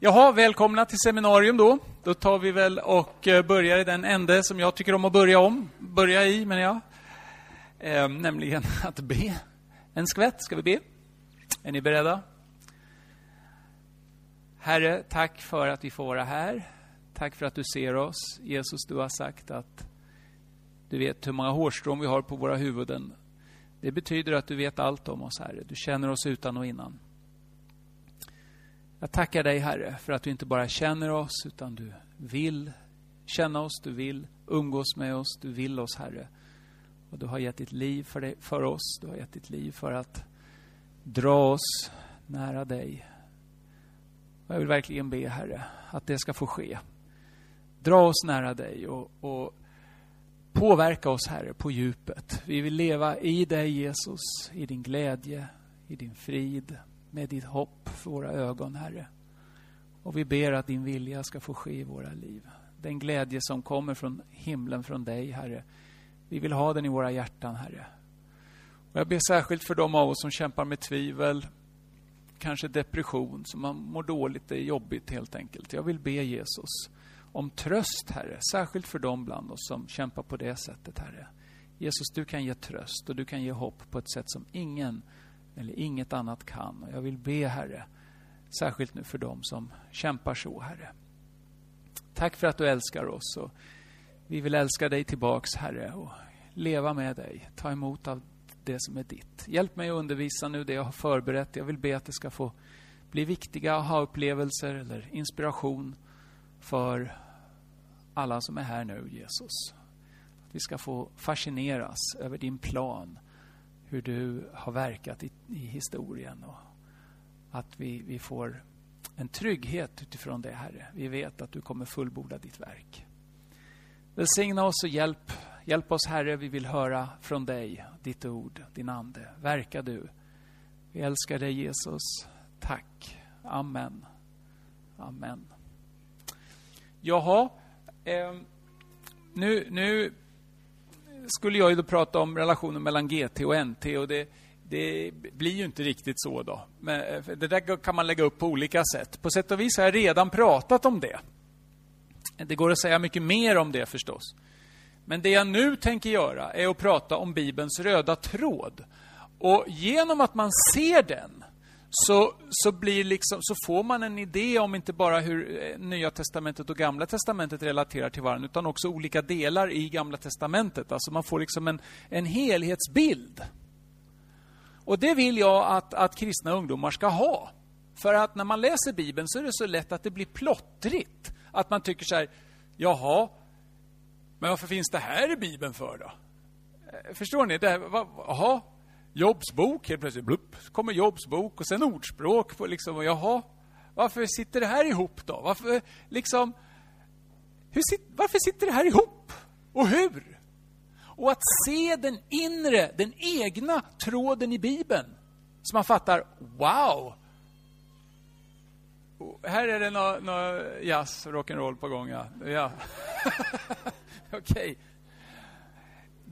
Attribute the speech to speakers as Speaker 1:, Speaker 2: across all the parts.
Speaker 1: Jaha, välkomna till seminarium då. Då tar vi väl och eh, börjar i den ände som jag tycker om att börja om. Börja i, menar jag. Ehm, nämligen att be. En skvätt, ska vi be? Är ni beredda? Herre, tack för att vi får vara här. Tack för att du ser oss. Jesus, du har sagt att du vet hur många hårstrån vi har på våra huvuden. Det betyder att du vet allt om oss, Herre. Du känner oss utan och innan. Jag tackar dig, Herre, för att du inte bara känner oss, utan du vill känna oss, du vill umgås med oss, du vill oss, Herre. Och du har gett ditt liv för, dig, för oss, du har gett ditt liv för att dra oss nära dig. Och jag vill verkligen be, Herre, att det ska få ske. Dra oss nära dig och, och påverka oss, Herre, på djupet. Vi vill leva i dig, Jesus, i din glädje, i din frid, med ditt hopp för våra ögon, Herre. Och vi ber att din vilja ska få ske i våra liv. Den glädje som kommer från himlen, från dig, Herre. Vi vill ha den i våra hjärtan, Herre. Och jag ber särskilt för de av oss som kämpar med tvivel, kanske depression, som man mår dåligt, det är jobbigt helt enkelt. Jag vill be Jesus om tröst, Herre. Särskilt för de bland oss som kämpar på det sättet, Herre. Jesus, du kan ge tröst och du kan ge hopp på ett sätt som ingen eller inget annat kan. Jag vill be, Herre, särskilt nu för dem som kämpar så, Herre. Tack för att du älskar oss. Och vi vill älska dig tillbaks, Herre, och leva med dig. Ta emot av det som är ditt. Hjälp mig att undervisa nu det jag har förberett. Jag vill be att det ska få bli viktiga aha-upplevelser eller inspiration för alla som är här nu, Jesus. Att vi ska få fascineras över din plan hur du har verkat i, i historien. Och att vi, vi får en trygghet utifrån det, Herre. Vi vet att du kommer fullborda ditt verk. Välsigna oss och hjälp, hjälp oss, Herre. Vi vill höra från dig, ditt ord, din Ande. Verka du. Vi älskar dig, Jesus. Tack. Amen. Amen. Jaha, eh, nu, nu skulle jag ju då prata om relationen mellan GT och NT och det, det blir ju inte riktigt så då. Men eh, det där kan man lägga upp på olika sätt. På sätt och vis har jag redan pratat om det. Det går att säga mycket mer om det förstås. Men det jag nu tänker göra är att prata om Bibelns röda tråd. Och genom att man ser den så, så, blir liksom, så får man en idé om inte bara hur eh, Nya Testamentet och Gamla Testamentet relaterar till varandra, utan också olika delar i Gamla Testamentet. Alltså man får liksom en, en helhetsbild. Och det vill jag att, att kristna ungdomar ska ha. För att när man läser Bibeln så är det så lätt att det blir plottrigt. Att man tycker så här, jaha, men varför finns det här i Bibeln för då? Eh, förstår ni? Det här, va, jaha, Jobs bok, helt plötsligt blupp, kommer Jobs bok och sen ordspråk. På liksom, och jaha, varför sitter det här ihop då? Varför, liksom, hur, varför sitter det här ihop? Och hur? Och att se den inre, den egna tråden i Bibeln. Så man fattar, wow! Och här är det något no, jazz, rock'n'roll på gång, ja. ja. Okej. Okay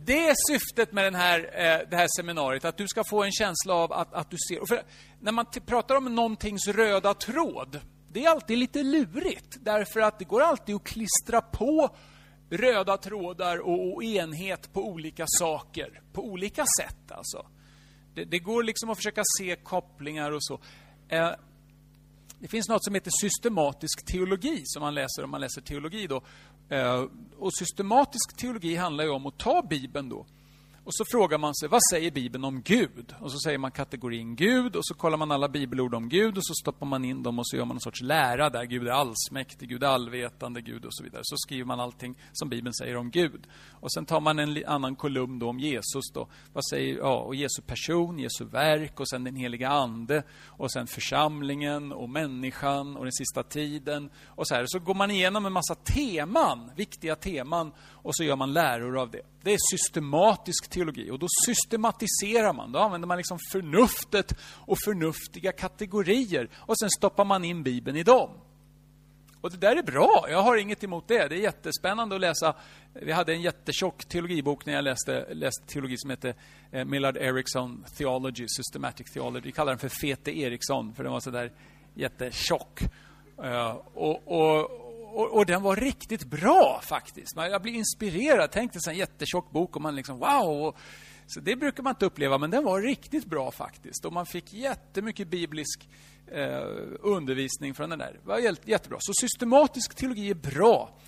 Speaker 1: det är syftet med den här, eh, det här seminariet, att du ska få en känsla av att, att du ser... För när man pratar om någontings röda tråd, det är alltid lite lurigt. Därför att det går alltid att klistra på röda trådar och, och enhet på olika saker. På olika sätt alltså. Det, det, går liksom att försöka se kopplingar och så. Eh, det finns något som heter systematisk teologi, som man läser om man läser teologi. Då. Eh, och systematisk teologi handlar ju om att ta Bibeln då och så frågar man sig, vad säger Bibeln om Gud? Och så säger man kategorin Gud och så kollar man alla bibelord om Gud och så stoppar man in dem och så gör man en sorts lära där. Gud är allsmäktig, Gud är allvetande, Gud och så vidare. Så skriver man allting som Bibeln säger om Gud. Och sen tar man en annan kolumn då om Jesus då. Vad säger, ja, och Jesu person, Jesu verk och sen den heliga Ande och sen församlingen och människan och den sista tiden. Och så här. Så går man igenom en massa teman, viktiga teman och så gör man läror av det. Det är systematisk teologi och då systematiserar man. Då använder man liksom förnuftet och förnuftiga kategorier och sen stoppar man in Bibeln i dem. Och det där är bra, jag har inget emot det. Det är jättespännande att läsa. Vi hade en jättetjock teologibok när jag läste, läste teologi som hette eh, Millard Erickson Theology, Systematic Theology. Vi kallar den för Fete Eriksson, för den var så där jättetjock. Uh, och, och, och, och, den var riktigt bra faktiskt. Jag blev inspirerad. Tänk dig en jättetjock bok och man liksom wow. Så det brukar man inte uppleva, men den var riktigt bra faktiskt. Och man fick jättemycket biblisk eh, undervisning från den där. Det var jättebra. Så systematisk teologi är bra.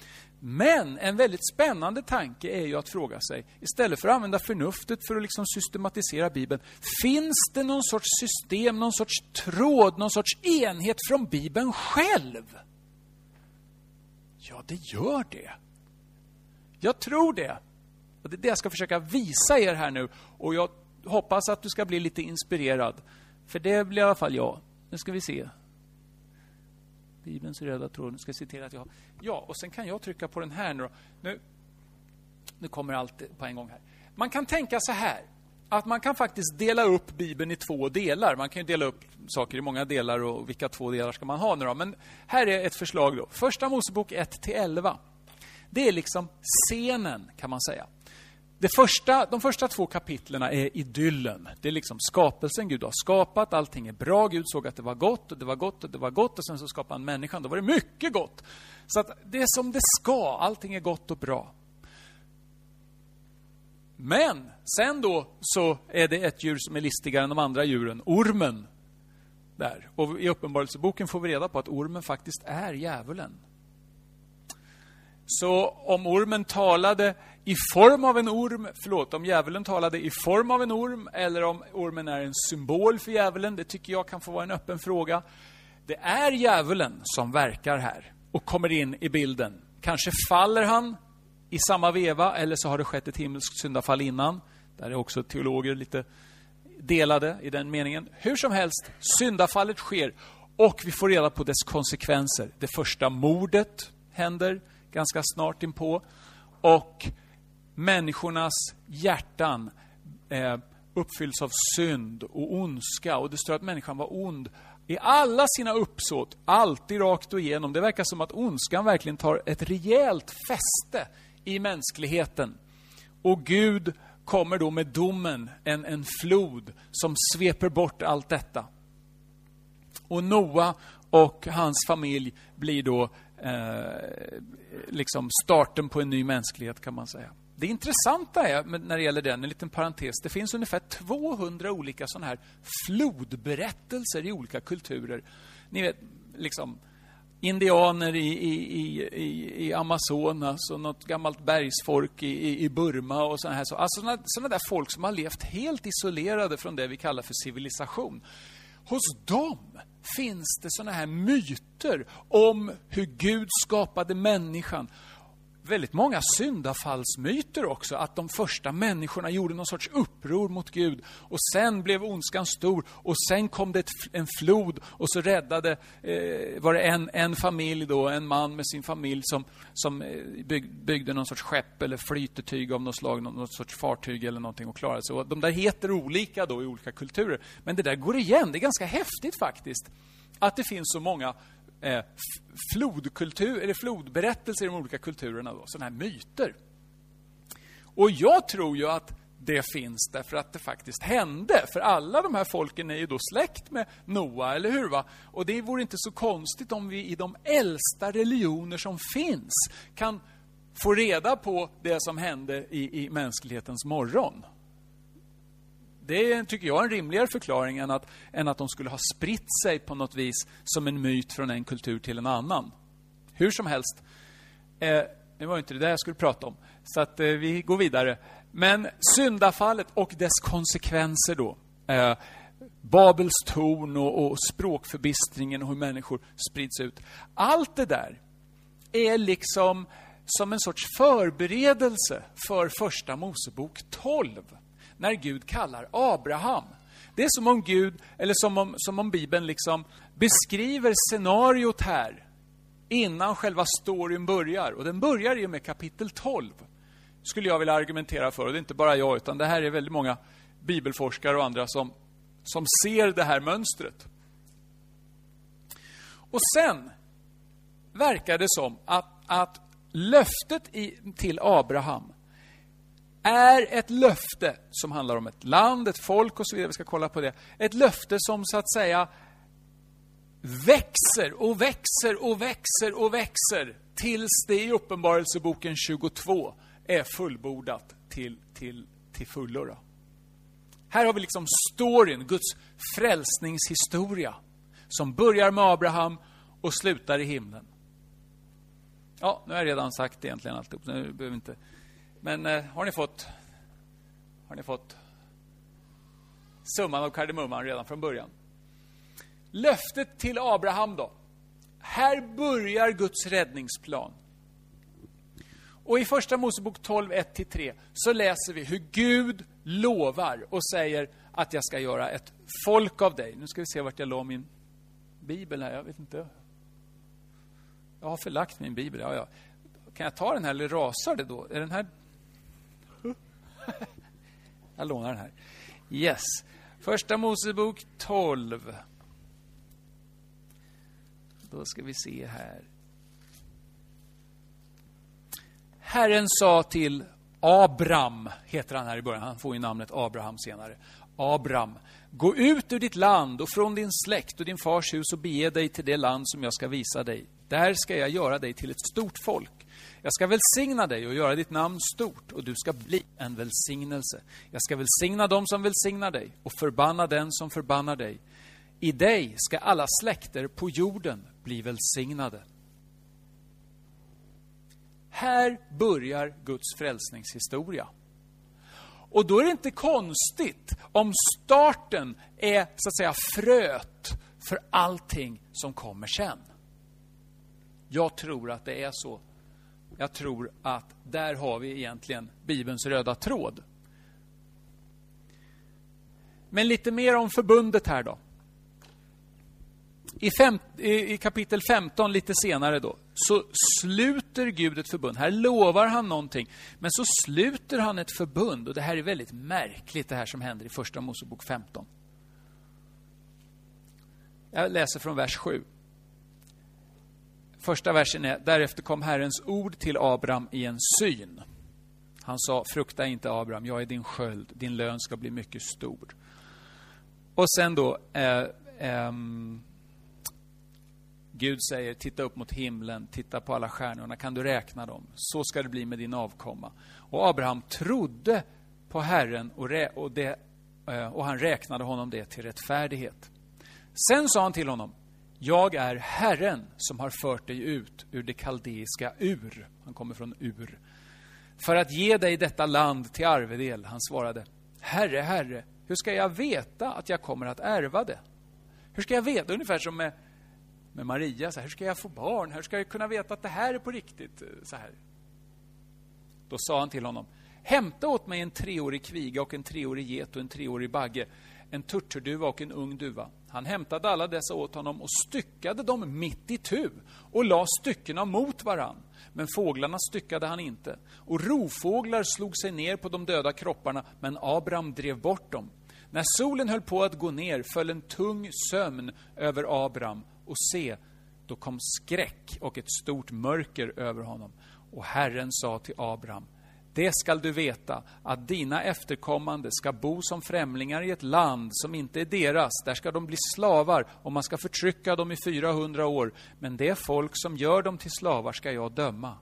Speaker 1: Men en väldigt spännande tanke är ju att fråga sig, istället för att använda förnuftet för att liksom systematisera Bibeln, finns det någon sorts system, någon sorts tråd, någon sorts enhet från Bibeln själv? Ja, det gör det. Jag tror det. Och det är det jag ska försöka visa er här nu. Och jag hoppas att du ska bli lite inspirerad. För det blir i alla fall jag. Nu ska vi se. Bibelns röda tråd. Nu ska jag till att jag har... Ja, och sen kan jag trycka på den här nu. Nu, nu kommer allt på en gång här. Man kan tänka så här. Att man kan faktiskt dela upp Bibeln i två delar. Man kan dela upp saker i många delar och vilka två delar ska man ha nu då? Men här är ett förslag då. Första Mosebok 1 11. Det är liksom scenen kan man säga. Det första, de första två kapitlen är idyllen. Det är liksom skapelsen. Gud har skapat, allting är bra. Gud såg att det var gott och det var gott och det var gott och sen så skapade han människan. Då var det mycket gott. Så att det är som det ska. Allting är gott och bra. Men sen då så är det ett djur som är listigare än de andra djuren, ormen. Där. Och I Uppenbarelseboken får vi reda på att ormen faktiskt är djävulen. Så om ormen talade i form av en orm, förlåt, om djävulen talade i form av en orm eller om ormen är en symbol för djävulen, det tycker jag kan få vara en öppen fråga. Det är djävulen som verkar här och kommer in i bilden. Kanske faller han i samma veva eller så har det skett ett himmelskt syndafall innan. Där är också teologer lite delade i den meningen. Hur som helst, syndafallet sker och vi får reda på dess konsekvenser. Det första mordet händer ganska snart inpå. Och människornas hjärtan eh, uppfylls av synd och ondska. Och det står att människan var ond i alla sina uppsåt, alltid rakt och igenom. Det verkar som att ondskan verkligen tar ett rejält fäste i mänskligheten. Och Gud kommer då med domen, en, en flod som sveper bort allt detta. Och Noa och hans familj blir då eh, liksom starten på en ny mänsklighet kan man säga. Det intressanta är, när det gäller den, en liten parentes, det finns ungefär 200 olika sådana här flodberättelser i olika kulturer. Ni vet, liksom indianer i, i, i, i Amazonas och något gammalt bergsfolk i, i Burma och sådana här. Alltså sådana, sådana där folk som har levt helt isolerade från det vi kallar för civilisation. Hos dem finns det sådana här myter om hur Gud skapade människan väldigt många syndafallsmyter också. Att de första människorna gjorde någon sorts uppror mot Gud. Och sen blev ondskan stor. Och sen kom det en flod och så räddade, eh, var det en, en familj då, en man med sin familj som, som eh, bygg, byggde någon sorts skepp eller flytetyg av något slag, någon sorts fartyg eller någonting och klarade sig. Och de där heter olika då i olika kulturer. Men det där går igen. Det är ganska häftigt faktiskt. Att det finns så många eh, flodkultur, eller flodberättelser i de olika kulturerna, då, sådana här myter. Och jag tror ju att det finns därför att det faktiskt hände. För alla de här folken är ju då släkt med Noa, eller hur? Va? Och det vore inte så konstigt om vi i de äldsta religioner som finns kan få reda på det som hände i, i mänsklighetens morgon. Det tycker jag är en rimligare förklaring än att, än att de skulle ha spritt sig på något vis som en myt från en kultur till en annan. Hur som helst, eh, det var inte det där jag skulle prata om, så att eh, vi går vidare. Men syndafallet och dess konsekvenser då. Eh, Babels torn och, och språkförbistringen och hur människor sprids ut. Allt det där är liksom som en sorts förberedelse för Första Mosebok 12 när Gud kallar Abraham. Det är som om Gud, eller som om, som om Bibeln liksom beskriver scenariot här innan själva storyn börjar. Och den börjar ju med kapitel 12, skulle jag vilja argumentera för. Och det är inte bara jag, utan det här är väldigt många bibelforskare och andra som, som ser det här mönstret. Och sen verkar det som att, att löftet i, till Abraham är ett löfte som handlar om ett land, ett folk och så vidare. Vi ska kolla på det. Ett löfte som så att säga växer och växer och växer och växer tills det i Uppenbarelseboken 22 är fullbordat till, till, till fullo. Då. Här har vi liksom storyn, Guds frälsningshistoria, som börjar med Abraham och slutar i himlen. Ja, nu har jag redan sagt egentligen alltihop, nu behöver inte... Men eh, har ni fått... Har ni fått summan av kardemumman redan från början? Löftet till Abraham då. Här börjar Guds räddningsplan. Och i Första Mosebok 12, 1-3 så läser vi hur Gud lovar och säger att jag ska göra ett folk av dig. Nu ska vi se vart jag la min bibel här. Jag vet inte. Jag har förlagt min bibel. Ja, ja. Kan jag ta den här eller rasar det då? Är den här... Jag lånar den här. Yes. Första Mosebok 12. Då ska vi se här. Herren sa till Abram, heter han här i början, han får ju namnet Abraham senare. Abram, gå ut ur ditt land och från din släkt och din fars hus och bege dig till det land som jag ska visa dig. Där ska jag göra dig till ett stort folk. Jag ska välsigna dig och göra ditt namn stort och du ska bli en välsignelse. Jag ska välsigna dem som välsignar dig och förbanna den som förbannar dig. I dig ska alla släkter på jorden bli välsignade. Här börjar Guds frälsningshistoria. Och då är det inte konstigt om starten är så att säga fröet för allting som kommer sen. Jag tror att det är så. Jag tror att där har vi egentligen Bibelns röda tråd. Men lite mer om förbundet här då. I, fem, I, kapitel 15, lite senare då, så sluter Gud ett förbund. Här lovar han någonting, men så sluter han ett förbund. Och Det här är väldigt märkligt, det här som händer i Första Mosebok 15. Jag läser från vers 7. Första versen är, därefter kom Herrens ord till Abraham i en syn. Han sa, frukta inte Abraham, jag är din sköld, din lön ska bli mycket stor. Och sen då, eh, eh, Gud säger, titta upp mot himlen, titta på alla stjärnorna, kan du räkna dem? Så ska det bli med din avkomma. Och Abraham trodde på Herren och, och, det, eh, och han räknade honom det till rättfärdighet. Sen sa han till honom, jag är Herren som har fört dig ut ur det kaldeiska Ur. Han kommer från Ur. För att ge dig detta land till arvedel. Han svarade, Herre, Herre, hur ska jag veta att jag kommer att ärva det? Hur ska jag veta? Ungefär som med med Maria. Så här, hur ska jag få barn? Hur ska jag kunna veta att det här är på riktigt? Så här. Då sa han till honom, hämta åt mig en treårig kviga och en treårig get och en treårig bagge, en turturduva och en ung duva. Han hämtade alla dessa åt honom och styckade dem mitt i tu och la styckena mot varann. Men fåglarna styckade han inte. Och rovfåglar slog sig ner på de döda kropparna, men Abraham drev bort dem. När solen höll på att gå ner föll en tung sömn över Abraham och se, då kom skräck och ett stort mörker över honom. Och Herren sa till Abraham, det skall du veta, att dina efterkommande ska bo som främlingar i ett land som inte är deras. Där ska de bli slavar och man ska förtrycka dem i 400 år. Men det folk som gör dem till slavar ska jag döma.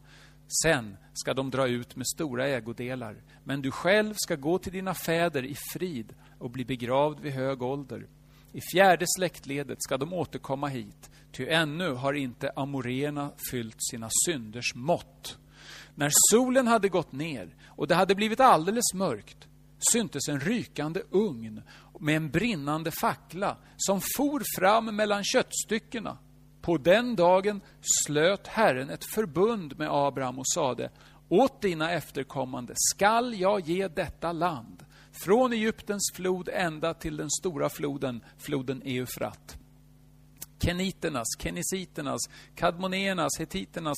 Speaker 1: Sen ska de dra ut med stora ägodelar. Men du själv ska gå till dina fäder i frid och bli begravd vid hög ålder. I fjärde släktledet ska de återkomma hit, ty ännu har inte amorena fyllt sina synders mått. När solen hade gått ner och det hade blivit alldeles mörkt syntes en rykande ugn med en brinnande fackla som for fram mellan köttstyckena. På den dagen slöt Herren ett förbund med Abraham och sade åt dina efterkommande skall jag ge detta land från Egyptens flod ända till den stora floden, floden Eufrat. Keniternas, kenisiternas, kadmonéernas, hetiternas,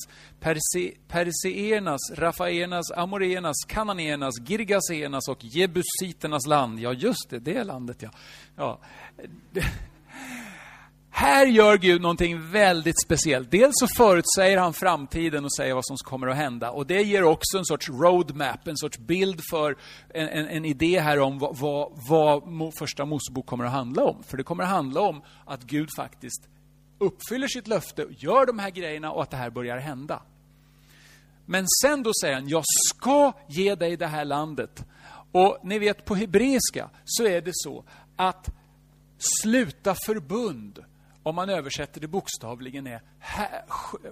Speaker 1: perseernas, rafaernas, amoreernas, kananéernas, girgaseernas och jebusiternas land. Ja, just det, det landet ja. ja. Här gör Gud någonting väldigt speciellt. Dels så förutsäger han framtiden och säger vad som kommer att hända. Och det ger också en sorts roadmap, en sorts bild för en, en, en idé här om vad, vad, vad första Mosebok kommer att handla om. För det kommer att handla om att Gud faktiskt uppfyller sitt löfte, gör de här grejerna och att det här börjar hända. Men sen då säger han, jag ska ge dig det här landet. Och ni vet på hebreiska så är det så att sluta förbund, om man översätter det bokstavligen, är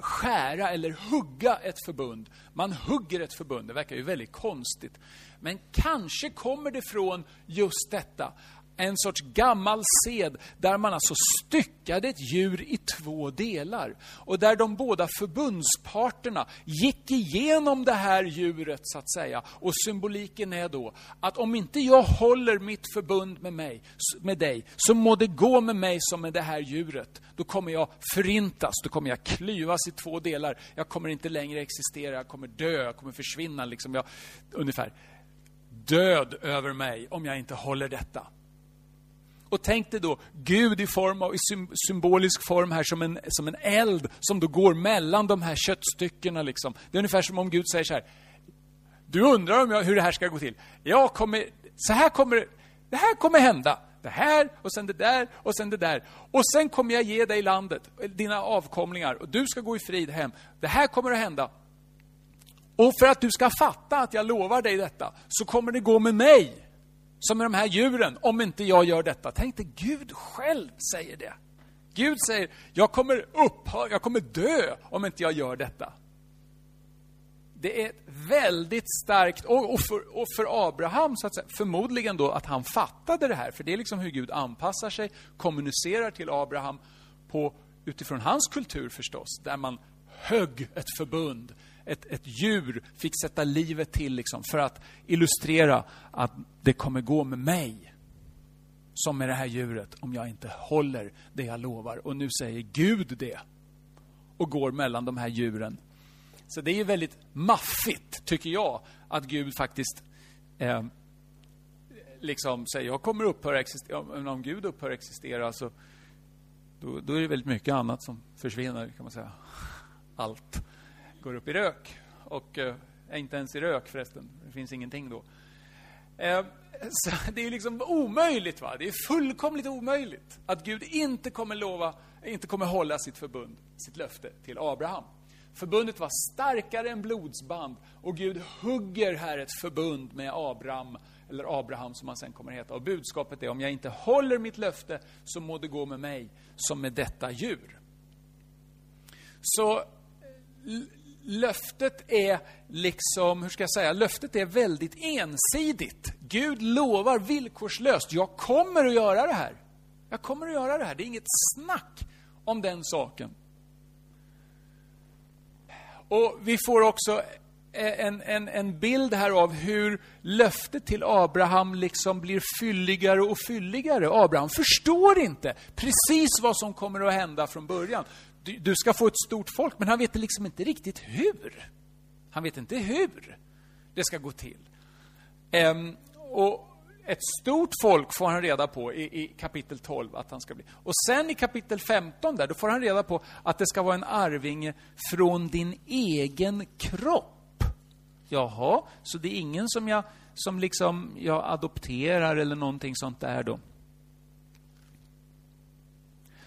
Speaker 1: skära eller hugga ett förbund. Man hugger ett förbund, det verkar ju väldigt konstigt. Men kanske kommer det från just detta en sorts gammal sed där man alltså styckade ett djur i två delar. Och där de båda förbundsparterna gick igenom det här djuret så att säga. Och symboliken är då att om inte jag håller mitt förbund med, mig, med dig, så må det gå med mig som med det här djuret. Då kommer jag förintas, då kommer jag klyvas i två delar. Jag kommer inte längre existera, jag kommer dö, jag kommer försvinna. Liksom jag, ungefär död över mig om jag inte håller detta. Och tänk dig då Gud i form av, i symbolisk form här som en, som en eld som då går mellan de här köttstyckena. Liksom. Det är ungefär som om Gud säger så här. Du undrar om jag, hur det här ska gå till. Jag kommer, så här kommer det här kommer hända. Det här och sen det där och sen det där. Och sen kommer jag ge dig landet, dina avkomlingar och du ska gå i frid hem. Det här kommer att hända. Och för att du ska fatta att jag lovar dig detta så kommer det gå med mig som med de här djuren, om inte jag gör detta. Tänk dig, Gud själv säger det. Gud säger, jag kommer upphöra, jag kommer dö om inte jag gör detta. Det är väldigt starkt, och, för, och för Abraham, så att säga, förmodligen då att han fattade det här, för det är liksom hur Gud anpassar sig, kommunicerar till Abraham på, utifrån hans kultur förstås, där man högg ett förbund ett, ett djur fick sätta livet till liksom, för att illustrera att det kommer gå med mig som med det här djuret om jag inte håller det jag lovar. Och nu säger Gud det och går mellan de här djuren. Så det är väldigt maffigt, tycker jag, att Gud faktiskt eh, liksom säger jag kommer upphöra existera. Om Gud upphör existera så då, då, är det väldigt mycket annat som försvinner, kan man säga. Allt går upp i rök. Och eh, är inte ens i rök förresten. Det finns ingenting då. Eh, så det är liksom omöjligt. va? Det är fullkomligt omöjligt att Gud inte kommer lova, inte kommer hålla sitt förbund, sitt löfte till Abraham. Förbundet var starkare än blodsband och Gud hugger här ett förbund med Abraham, eller Abraham som han sen kommer att heta. Och budskapet är, om jag inte håller mitt löfte så må det gå med mig som med detta djur. Så eh, löftet är liksom, hur ska jag säga, löftet är väldigt ensidigt. Gud lovar villkorslöst, jag kommer att göra det här. Jag kommer att göra det här. Det är inget snack om den saken. Och vi får också en, en, en bild här av hur löftet till Abraham liksom blir fylligare och fylligare. Abraham förstår inte precis vad som kommer att hända från början du, du ska få ett stort folk, men han vet liksom inte riktigt hur. Han vet inte hur det ska gå till. Um, och ett stort folk får han reda på i, i, kapitel 12 att han ska bli. Och sen i kapitel 15 där, då får han reda på att det ska vara en arvinge från din egen kropp. Jaha, så det är ingen som jag, som liksom jag adopterar eller någonting sånt där då.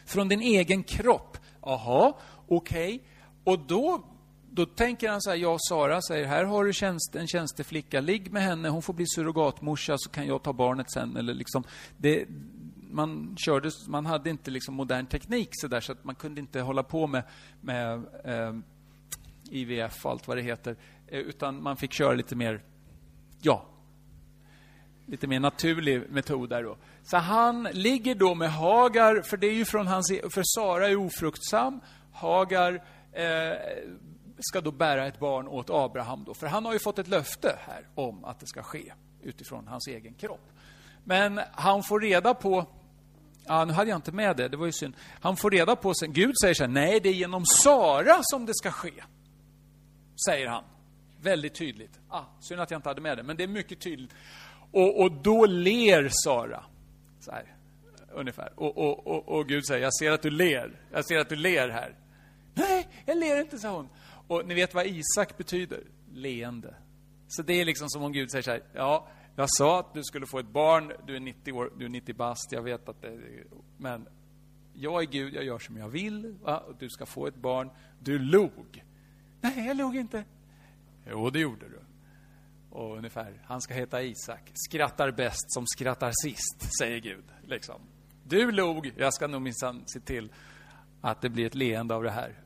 Speaker 1: Från din egen kropp. Jaha, okej. Okay. Och då, då tänker han så här, jag och Sara säger, här har du tjänst, en tjänsteflicka, ligg med henne, hon får bli surrogatmorsa så kan jag ta barnet sen. Eller liksom, det, man, körde, man hade inte liksom modern teknik så, där, så att man kunde inte hålla på med, med eh, IVF och allt vad det heter. Eh, utan man fick köra lite mer, ja, lite mer naturlig metod där då. Så han ligger då med Hagar, för det är ju från hans, för Sara är ofruktsam. Hagar eh, ska då bära ett barn åt Abraham då, för han har ju fått ett löfte här om att det ska ske utifrån hans egen kropp. Men han får reda på Ja, nu hade jag inte med det, det var ju synd. Han får reda på sen, Gud säger så här, nej det är genom Sara som det ska ske. Säger han. Väldigt tydligt. Ah, synd att jag inte hade med det, men det är mycket tydligt. Och, och då ler Sara. Så här, ungefär. Och, och, och, och, Gud säger, jag ser att du ler. Jag ser att du ler här. Nej, jag ler inte, sa hon. Och ni vet vad Isak betyder? Leende. Så det är liksom som om Gud säger så här, ja, jag sa att du skulle få ett barn, du är 90 år, du är 90 bast, jag vet att det, är... men jag är Gud, jag gör som jag vill, va? och du ska få ett barn. Du log. Nej, jag log inte. Jo, det gjorde du. Och ungefär, han ska heta Isak. Skrattar bäst som skrattar sist, säger Gud. Liksom. Du log, jag ska nog minsann se till att det blir ett leende av det här.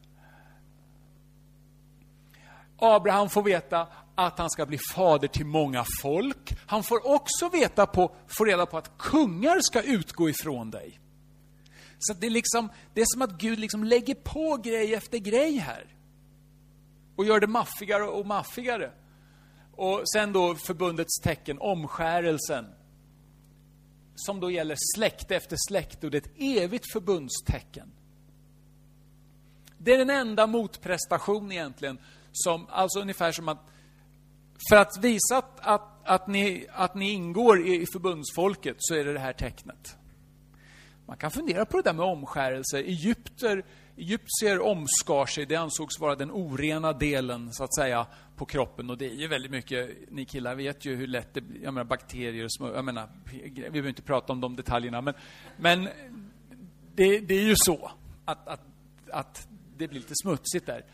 Speaker 1: Abraham får veta att han ska bli fader till många folk. Han får också veta på, får reda på att kungar ska utgå ifrån dig. Så det är, liksom, det är som att Gud liksom lägger på grej efter grej här. Och gör det maffigare och maffigare. Och sen då förbundets tecken, omskärelsen. Som då gäller släkte efter släkte och det är ett evigt förbundstecken. Det är den enda motprestation egentligen, som, alltså ungefär som att för att visa att, att, att, ni, att ni ingår i, i förbundsfolket så är det det här tecknet. Man kan fundera på det där med omskärelse. Egypter, egyptier omskar sig, det ansågs vara den orena delen så att säga på kroppen. Och det är ju väldigt mycket, ni killar vet ju hur lätt det blir, jag menar bakterier, små, jag menar, vi behöver inte prata om de detaljerna men, men det, det är ju så att, att, att det blir lite smutsigt där.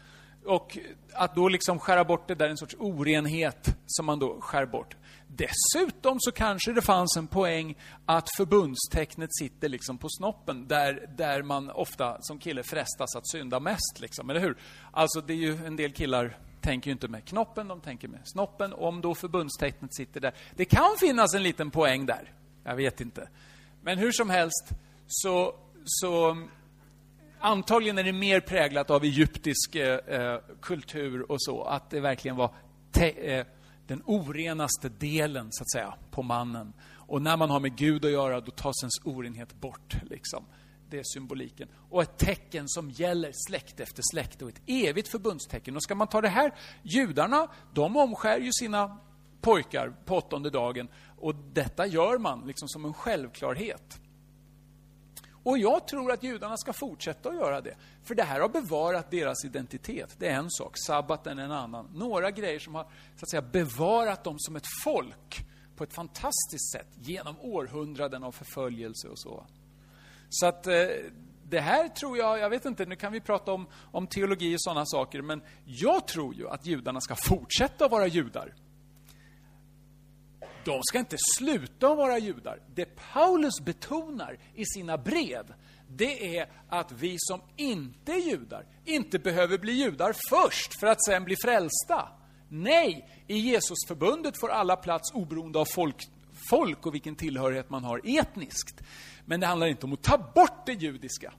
Speaker 1: Och att då liksom skära bort det där är en sorts orenhet som man då skär bort. Dessutom så kanske det fanns en poäng att förbundstecknet sitter liksom på snoppen, där, där man ofta som kille frestas att synda mest. Liksom, eller hur? Alltså det är ju en del killar tänker ju inte med knoppen, de tänker med snoppen. Om då förbundstecknet sitter där. Det kan finnas en liten poäng där. Jag vet inte. Men hur som helst så, så Antagligen är det mer präglat av egyptisk eh, eh kultur och så, att det verkligen var eh, den orenaste delen, så att säga, på mannen. Och när man har med Gud att göra, då tas ens orenhet bort. Liksom. Det är symboliken. Och ett tecken som gäller släkt efter släkt och ett evigt förbundstecken. Och ska man ta det här, judarna, de omskär ju sina pojkar på åttonde dagen. Och detta gör man liksom som en självklarhet. Och jag tror att judarna ska fortsätta att göra det. För det här har bevarat deras identitet. Det är en sak. Sabbaten är en annan. Några grejer som har så att säga, bevarat dem som ett folk på ett fantastiskt sätt genom århundraden av förföljelse och så. Så att eh, det här tror jag, jag vet inte, nu kan vi prata om, om teologi och sådana saker, men jag tror ju att judarna ska fortsätta vara judar de ska inte sluta vara judar. Det Paulus betonar i sina brev, det är att vi som inte är judar inte behöver bli judar först för att sen bli frälsta. Nej, i Jesusförbundet får alla plats oberoende av folk, folk och vilken tillhörighet man har etniskt. Men det handlar inte om att ta bort det judiska.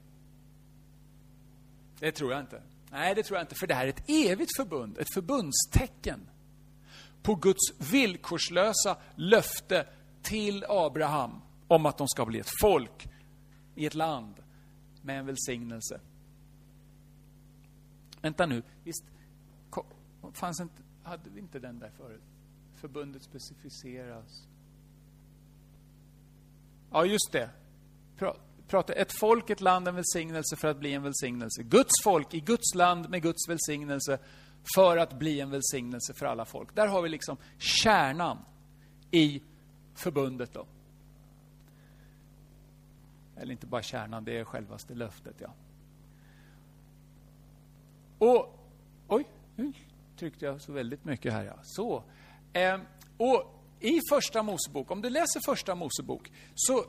Speaker 1: Det tror jag inte. Nej, det tror jag inte, för det här är ett evigt förbund, ett förbundstecken på Guds villkorslösa löfte till Abraham om att de ska bli ett folk i ett land med en välsignelse. Vänta nu, visst fanns inte, hade vi inte den där förut? Förbundet specificeras. Ja, just det. Prata, ett folk, ett land, en välsignelse för att bli en välsignelse. Guds folk i Guds land med Guds välsignelse för att bli en välsignelse för alla folk. Där har vi liksom kärnan i förbundet. Då. Eller inte bara kärnan, det är självaste löftet. ja. Och, oj, nu tryckte jag så väldigt mycket här. Ja. Så. Eh, och i Första Mosebok, om du läser Första Mosebok, så,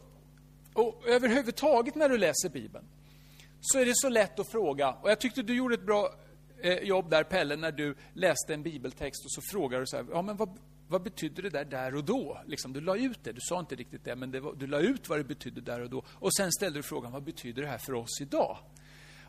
Speaker 1: och överhuvudtaget när du läser Bibeln, så är det så lätt att fråga, och jag tyckte du gjorde ett bra Eh, jobb där, Pelle, när du läste en bibeltext och så frågade du så här, ja men vad, vad betydde det där där och då? Liksom, du la ut det, du sa inte riktigt det, men det var, du la ut vad det betydde där och då. Och sen ställde du frågan, vad betyder det här för oss idag?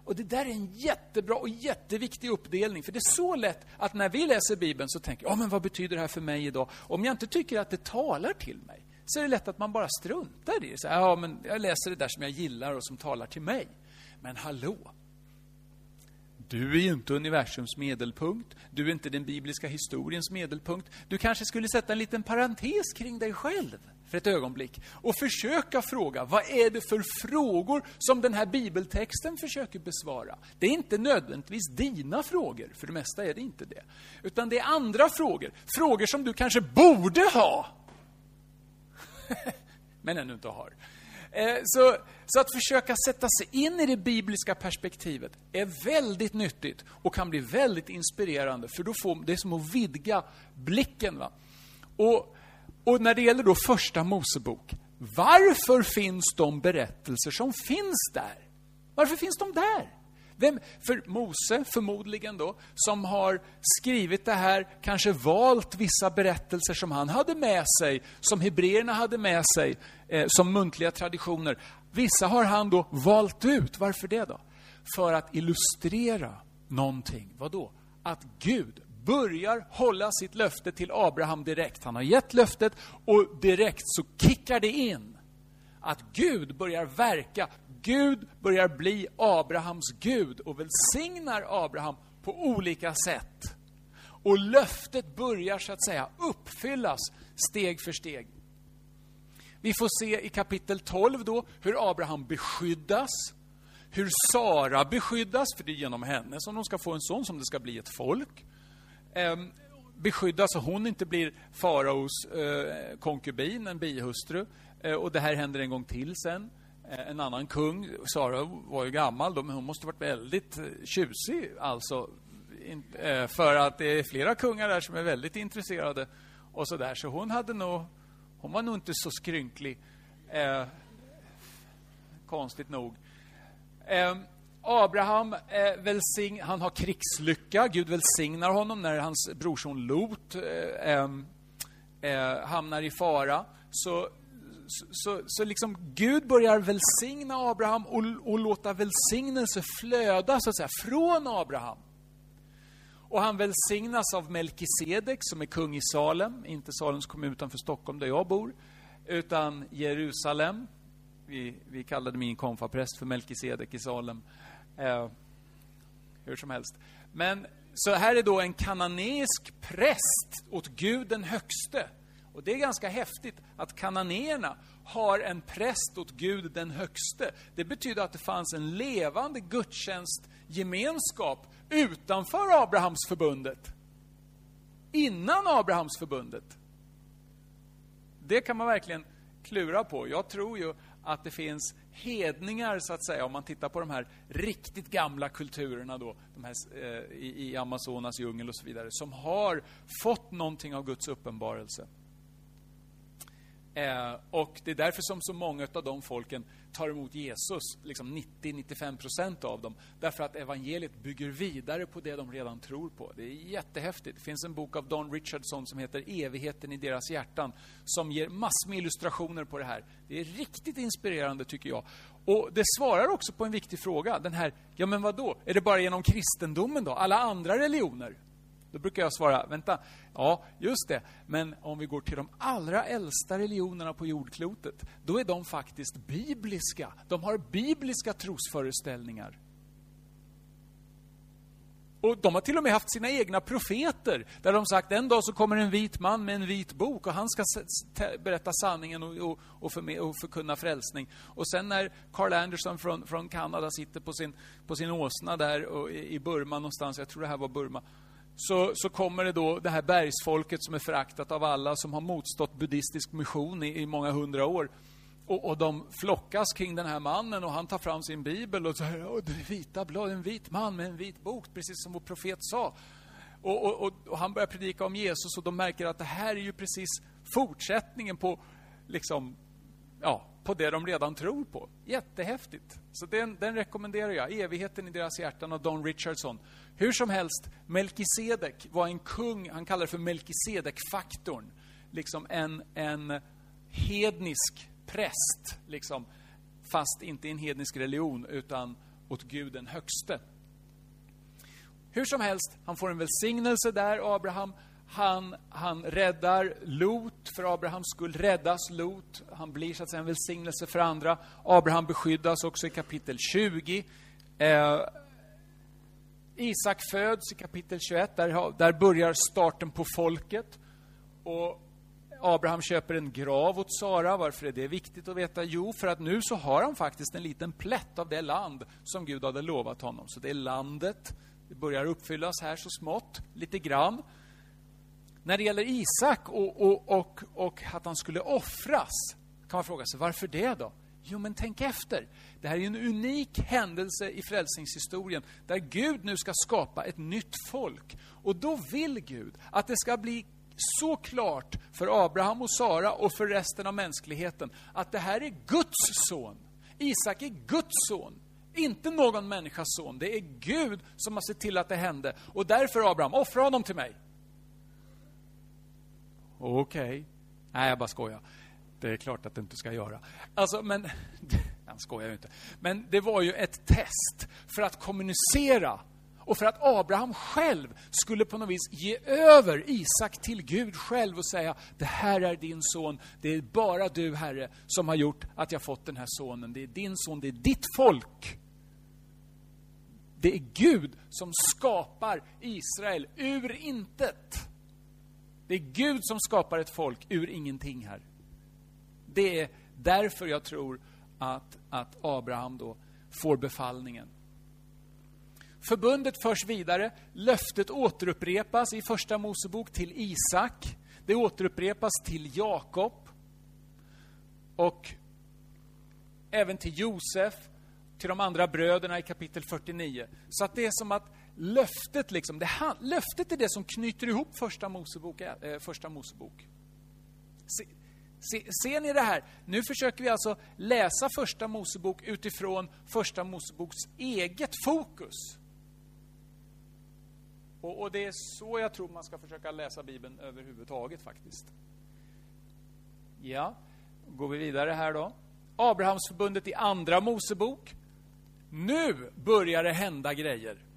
Speaker 1: Och det där är en jättebra och jätteviktig uppdelning, för det är så lätt att när vi läser Bibeln så tänker jag, ja men vad betyder det här för mig idag? Om jag inte tycker att det talar till mig, så är det lätt att man bara struntar i det. Så, ja, men jag läser det där som jag gillar och som talar till mig. Men hallå, du är ju inte universums medelpunkt. Du är inte den bibliska historiens medelpunkt. Du kanske skulle sätta en liten parentes kring dig själv för ett ögonblick och försöka fråga, vad är det för frågor som den här bibeltexten försöker besvara? Det är inte nödvändigtvis dina frågor, för det mesta är det inte det. Utan det är andra frågor. Frågor som du kanske borde ha, men ännu inte har. Eh, så, så att försöka sätta sig in i det bibliska perspektivet är väldigt nyttigt och kan bli väldigt inspirerande, för då får, det är som att vidga blicken. Va? Och, och när det gäller då första Mosebok, varför finns de berättelser som finns där? Varför finns de där? Vem, för Mose, förmodligen då, som har skrivit det här, kanske valt vissa berättelser som han hade med sig, som hebreerna hade med sig, eh, som muntliga traditioner. Vissa har han då valt ut. Varför det då? För att illustrera någonting. Vad då? Att Gud börjar hålla sitt löfte till Abraham direkt. Han har gett löftet och direkt så kickar det in. Att Gud börjar verka Gud börjar bli Abrahams Gud och välsignar Abraham på olika sätt. Och löftet börjar så att säga uppfyllas steg för steg. Vi får se i kapitel 12 då hur Abraham beskyddas, hur Sara beskyddas, för det är genom henne som de ska få en son, som det ska bli ett folk. Ehm, beskyddas så hon inte blir faraos eh, konkubin, en bihustru. Eh, och det här händer en gång till sen. Eh, en annan kung, Sara var ju gammal då, men hon måste ha varit väldigt eh, tjusig alltså. Eh, för att det är flera kungar där som är väldigt intresserade och så där. Så hon hade nog, hon var nog inte så skrynklig. Eh, konstigt nog. Eh, Abraham eh, välsign, han har krigslycka. Gud välsignar honom när hans brorson Lot eh, ehm, eh, hamnar i fara. Så så, så liksom Gud börjar välsigna Abraham och, och låta välsignelse flöda så att säga från Abraham. Och han välsignas av Melkisedek som är kung i Salem, inte Salems kommun utanför Stockholm där jag bor, utan Jerusalem. Vi, vi kallade min konfapräst för Melkisedek i Salem. Eh, hur som helst. Men så här är då en kananeisk präst åt Gud den högste och det är ganska häftigt att kananéerna har en präst åt Gud den högste. Det betyder att det fanns en levande gudstjänstgemenskap utanför Abrahamsförbundet. Innan Abrahamsförbundet. Det kan man verkligen klura på. Jag tror ju att det finns hedningar, så att säga, om man tittar på de här riktigt gamla kulturerna då, de här, eh, i, i Amazonas djungel och så vidare, som har fått någonting av Guds uppenbarelse. Eh, och det är därför som så många av de folken tar emot Jesus, liksom 90-95 procent av dem. Därför att evangeliet bygger vidare på det de redan tror på. Det är jättehäftigt. Det finns en bok av Don Richardson som heter Evigheten i deras hjärtan, som ger massor med illustrationer på det här. Det är riktigt inspirerande tycker jag. Och det svarar också på en viktig fråga. Den här, ja men vad då? Är det bara genom kristendomen då? Alla andra religioner? Då brukar jag svara, vänta, ja, just det, men om vi går till de allra äldsta religionerna på jordklotet, då är de faktiskt bibliska. De har bibliska trosföreställningar. Och de har till och med haft sina egna profeter, där de sagt en dag så kommer en vit man med en vit bok och han ska berätta sanningen och, och, och, för, och förkunna frälsning. Och sen när Carl Anderson från, från Kanada sitter på sin, på sin åsna där och, i Burma någonstans, jag tror det här var Burma, så, så kommer det då det här bergsfolket som är föraktat av alla, som har motstått buddhistisk mission i, i många hundra år. Och, och, de flockas kring den här mannen och han tar fram sin bibel och säger det är vita blad, en vit man med en vit bok, precis som vår profet sa. Och, och, och, han börjar predika om Jesus och de märker att det här är ju precis fortsättningen på liksom, ja, på det de redan tror på. Jättehäftigt. Så den, den rekommenderar jag. Evigheten i deras hjärtan av Don Richardson. Hur som helst, Melkisedek var en kung, han kallar det för Melkisedek-faktorn. Liksom en, en hednisk präst, liksom, fast inte i en hednisk religion, utan åt Gud den högste. Hur som helst, han får en välsignelse där, Abraham. Han, han räddar Lot, för Abrahams skull räddas Lot. Han blir så att säga en välsignelse för andra. Abraham beskyddas också i kapitel 20. Eh, Isak föds i kapitel 21. Där, där börjar starten på folket. Och Abraham köper en grav åt Sara. Varför är det viktigt att veta? Jo, för att nu så har han faktiskt en liten plätt av det land som Gud hade lovat honom. Så det är landet. Det börjar uppfyllas här så smått, lite grann. När det gäller Isak och, och, och, och att han skulle offras, kan man fråga sig varför det då? Jo, men tänk efter. Det här är en unik händelse i frälsningshistorien där Gud nu ska skapa ett nytt folk. Och då vill Gud att det ska bli så klart för Abraham och Sara och för resten av mänskligheten att det här är Guds son. Isak är Guds son. Inte någon människas son. Det är Gud som har sett till att det hände. Och därför Abraham, offra honom till mig. Okej. Okay. Nej, jag bara skojar. Det är klart att du inte ska göra. Alltså, men... Han skojar ju inte. Men det var ju ett test för att kommunicera och för att Abraham själv skulle på något vis ge över Isak till Gud själv och säga, det här är din son, det är bara du Herre som har gjort att jag fått den här sonen. Det är din son, det är ditt folk. Det är Gud som skapar Israel ur intet. Det är Gud som skapar ett folk ur ingenting här. Det är därför jag tror att, att Abraham då får befallningen. Förbundet förs vidare, löftet återupprepas i Första Mosebok till Isak. Det återupprepas till Jakob och även till Josef, till de andra bröderna i kapitel 49. Så att det är som att löftet, liksom, det, löftet är det som knyter ihop Första Mosebok. Eh, första Mosebok. Se, se, ser ni det här? Nu försöker vi alltså läsa Första Mosebok utifrån Första Moseboks eget fokus. Och, och, det är så jag tror man ska försöka läsa Bibeln överhuvudtaget faktiskt. Ja, går vi vidare här då. Abrahamsförbundet i Andra Mosebok. Nu börjar det hända grejer.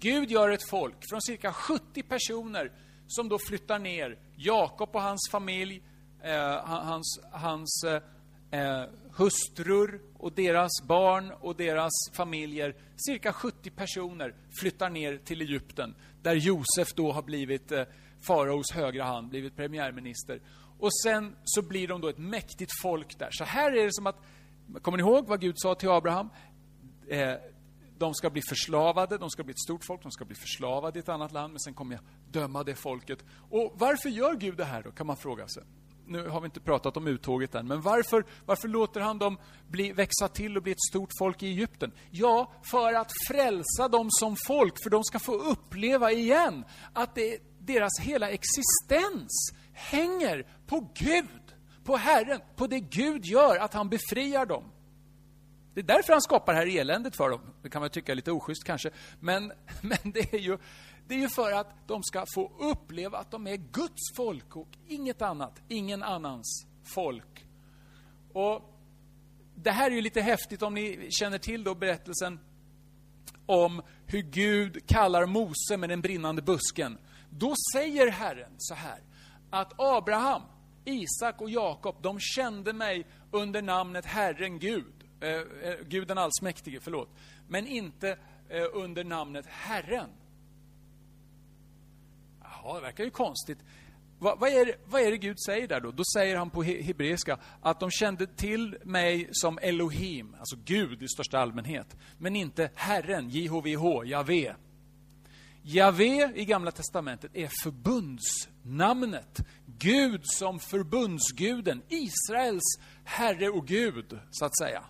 Speaker 1: Gud gör ett folk från cirka 70 personer som då flyttar ner. Jakob och hans familj, eh, hans, hans eh, eh, hustrur och deras barn och deras familjer. Cirka 70 personer flyttar ner till Egypten, där Josef då har blivit eh, faraos högra hand, blivit premiärminister. Och sen så blir de då ett mäktigt folk där. Så här är det som att, kommer ni ihåg vad Gud sa till Abraham? Eh, de ska bli förslavade, de ska bli ett stort folk, de ska bli förslavade i ett annat land, men sen kommer jag döma det folket. Och varför gör Gud det här då, kan man fråga sig. Nu har vi inte pratat om uttåget än, men varför, varför låter han dem bli, växa till och bli ett stort folk i Egypten? Ja, för att frälsa dem som folk, för de ska få uppleva igen att det, deras hela existens hänger på Gud, på Herren, på det Gud gör, att han befriar dem. Det är därför han skapar det här eländet för dem. Det kan man tycka är lite oschysst kanske. Men, men det, är ju, det är ju för att de ska få uppleva att de är Guds folk och inget annat. Ingen annans folk. Och Det här är ju lite häftigt om ni känner till då berättelsen om hur Gud kallar Mose med den brinnande busken. Då säger Herren så här, att Abraham, Isak och Jakob, de kände mig under namnet Herren Gud. Eh, eh Gud den allsmäktige, förlåt. Men inte eh, under namnet Herren. Jaha, det verkar ju konstigt. Va, vad, är, vad är det Gud säger där då? Då säger han på hebreiska att de kände till mig som Elohim, alltså Gud i största allmänhet. Men inte Herren, JHVH, Javé. Javé i Gamla Testamentet är förbundsnamnet. Gud som förbundsguden, Israels Herre och Gud, så att säga.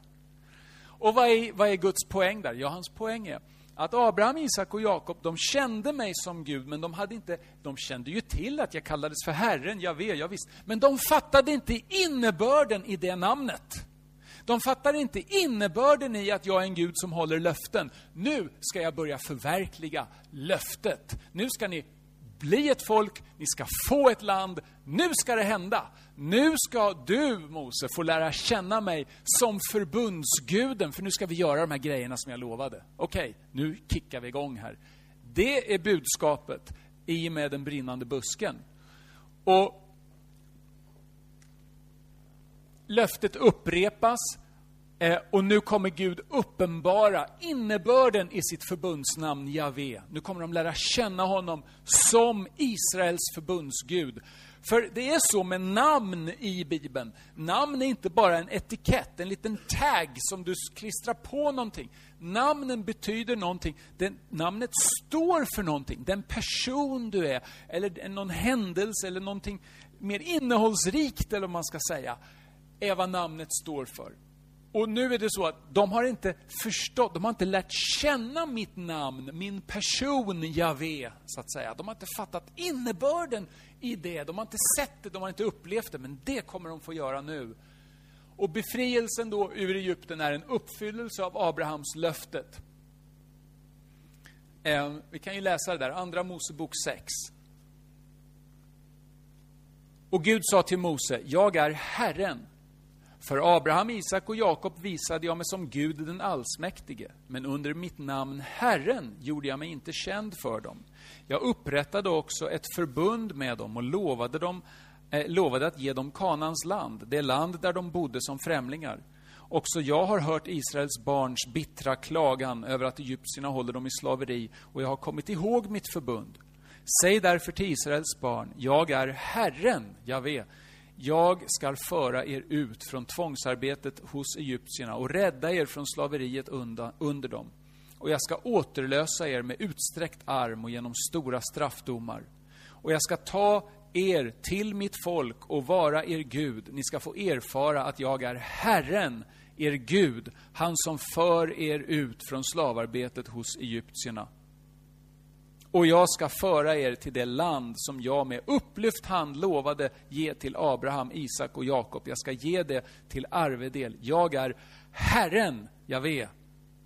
Speaker 1: Och vad är, vad är Guds poäng där? Ja, hans poäng är att Abraham, Isak och Jakob, de kände mig som Gud, men de hade inte, de kände ju till att jag kallades för Herren, jag vet, jag visst. Men de fattade inte innebörden i det namnet. De fattar inte innebörden i att jag är en Gud som håller löften. Nu ska jag börja förverkliga löftet. Nu ska ni bli ett folk, ni ska få ett land. Nu ska det hända. Nu ska du, Mose, få lära känna mig som förbundsguden, för nu ska vi göra de här grejerna som jag lovade. Okej, okay, nu kickar vi igång här. Det är budskapet i och med den brinnande busken. Och löftet upprepas eh, och nu kommer Gud uppenbara innebörden i sitt förbundsnamn Javé. Nu kommer de lära känna honom som Israels förbundsgud. För det är så med namn i Bibeln. Namn är inte bara en etikett, en liten tag som du klistrar på någonting. Namnen betyder någonting. Den, namnet står för någonting. Den person du är, eller någon händelse, eller någonting mer innehållsrikt, eller vad man ska säga. är vad namnet står för. Och nu är det så att de har inte förstått, de har inte lärt känna mitt namn, min person Javé, så att säga. De har inte fattat innebörden i det, de har inte sett det, de har inte upplevt det, men det kommer de få göra nu. Och befrielsen då ur Egypten är en uppfyllelse av Abrahams löftet. Eh, vi kan ju läsa det där, Andra Mosebok 6. Och Gud sa till Mose, jag är Herren. För Abraham, Isak och Jakob visade jag mig som Gud den allsmäktige, men under mitt namn Herren gjorde jag mig inte känd för dem. Jag upprättade också ett förbund med dem och lovade, dem, eh, lovade att ge dem Kanans land, det land där de bodde som främlingar. Också jag har hört Israels barns bittra klagan över att egyptierna håller dem i slaveri, och jag har kommit ihåg mitt förbund. Säg därför till Israels barn, jag är Herren, Javé, jag skall föra er ut från tvångsarbetet hos egyptierna och rädda er från slaveriet under dem. Och jag ska återlösa er med utsträckt arm och genom stora straffdomar. Och jag ska ta er till mitt folk och vara er Gud. Ni ska få erfara att jag är Herren, er Gud, han som för er ut från slavarbetet hos egyptierna. Och jag ska föra er till det land som jag med upplyft hand lovade ge till Abraham, Isak och Jakob. Jag ska ge det till arvedel. Jag är Herren, Javé.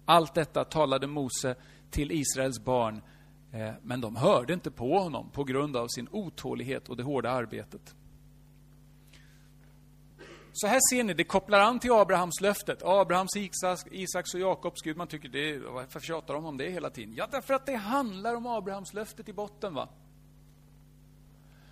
Speaker 1: Allt detta talade Mose till Israels barn, eh, men de hörde inte på honom på grund av sin otålighet och det hårda arbetet. Så här ser ni, det kopplar an till Abrahams löftet. Abrahams, Isaks, Isaks och Jakobs Gud. Man tycker, det, varför tjatar de om det hela tiden? Ja, därför att det handlar om Abrahams löftet i botten. va?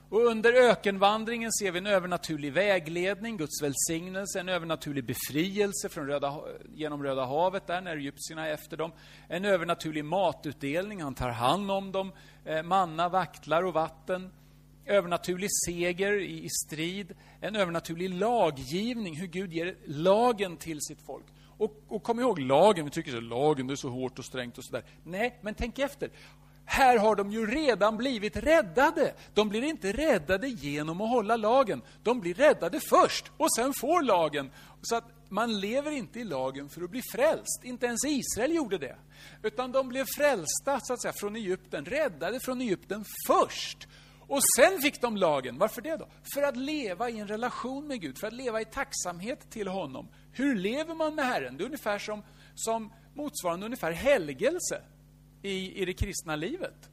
Speaker 1: Och under ökenvandringen ser vi en övernaturlig vägledning, Guds välsignelse, en övernaturlig befrielse från Röda, genom Röda havet, där när egyptierna är efter dem. En övernaturlig matutdelning, han tar hand om dem, eh, manna, vaktlar och vatten övernaturlig seger i, i strid, en övernaturlig laggivning, hur Gud ger lagen till sitt folk. Och, och kom ihåg, lagen, vi tycker att lagen det är så hårt och strängt och sådär. Nej, men tänk efter. Här har de ju redan blivit räddade. De blir inte räddade genom att hålla lagen. De blir räddade först och sen får lagen. Så att man lever inte i lagen för att bli frälst. Inte ens Israel gjorde det. Utan de blev frälsta så att säga, från Egypten, räddade från Egypten först. Och sen fick de lagen. Varför det då? För att leva i en relation med Gud, för att leva i tacksamhet till honom. Hur lever man med Herren? Det är ungefär som, som motsvarande ungefär helgelse i, i det kristna livet.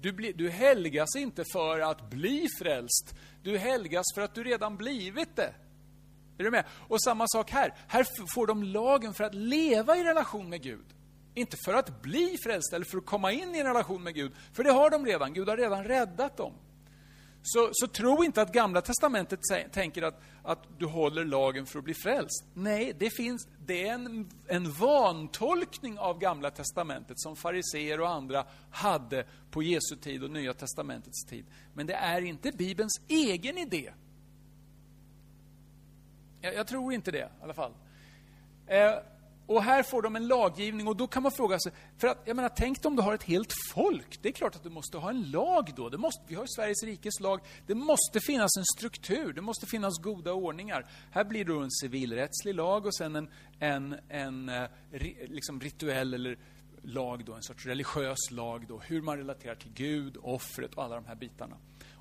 Speaker 1: Du, bli, du helgas inte för att bli frälst. Du helgas för att du redan blivit det. Är du med? Och samma sak här. Här får de lagen för att leva i relation med Gud. Inte för att bli frälsta eller för att komma in i en relation med Gud, för det har de redan. Gud har redan räddat dem. Så, så tro inte att Gamla Testamentet tänker att, att du håller lagen för att bli frälst. Nej, det, finns, det är en, en vantolkning av Gamla Testamentet som fariseer och andra hade på Jesu tid och Nya Testamentets tid. Men det är inte Bibelns egen idé. Jag, jag tror inte det i alla fall. Eh, och här får de en laggivning och då kan man fråga sig, för att, jag menar, tänk om du har ett helt folk. Det är klart att du måste ha en lag då. Det måste, vi har ju Sveriges rikes lag. Det måste finnas en struktur, det måste finnas goda ordningar. Här blir det då en civilrättslig lag och sen en, en, en eh, liksom rituell eller lag, då, en sorts religiös lag, då, hur man relaterar till Gud, offret och alla de här bitarna.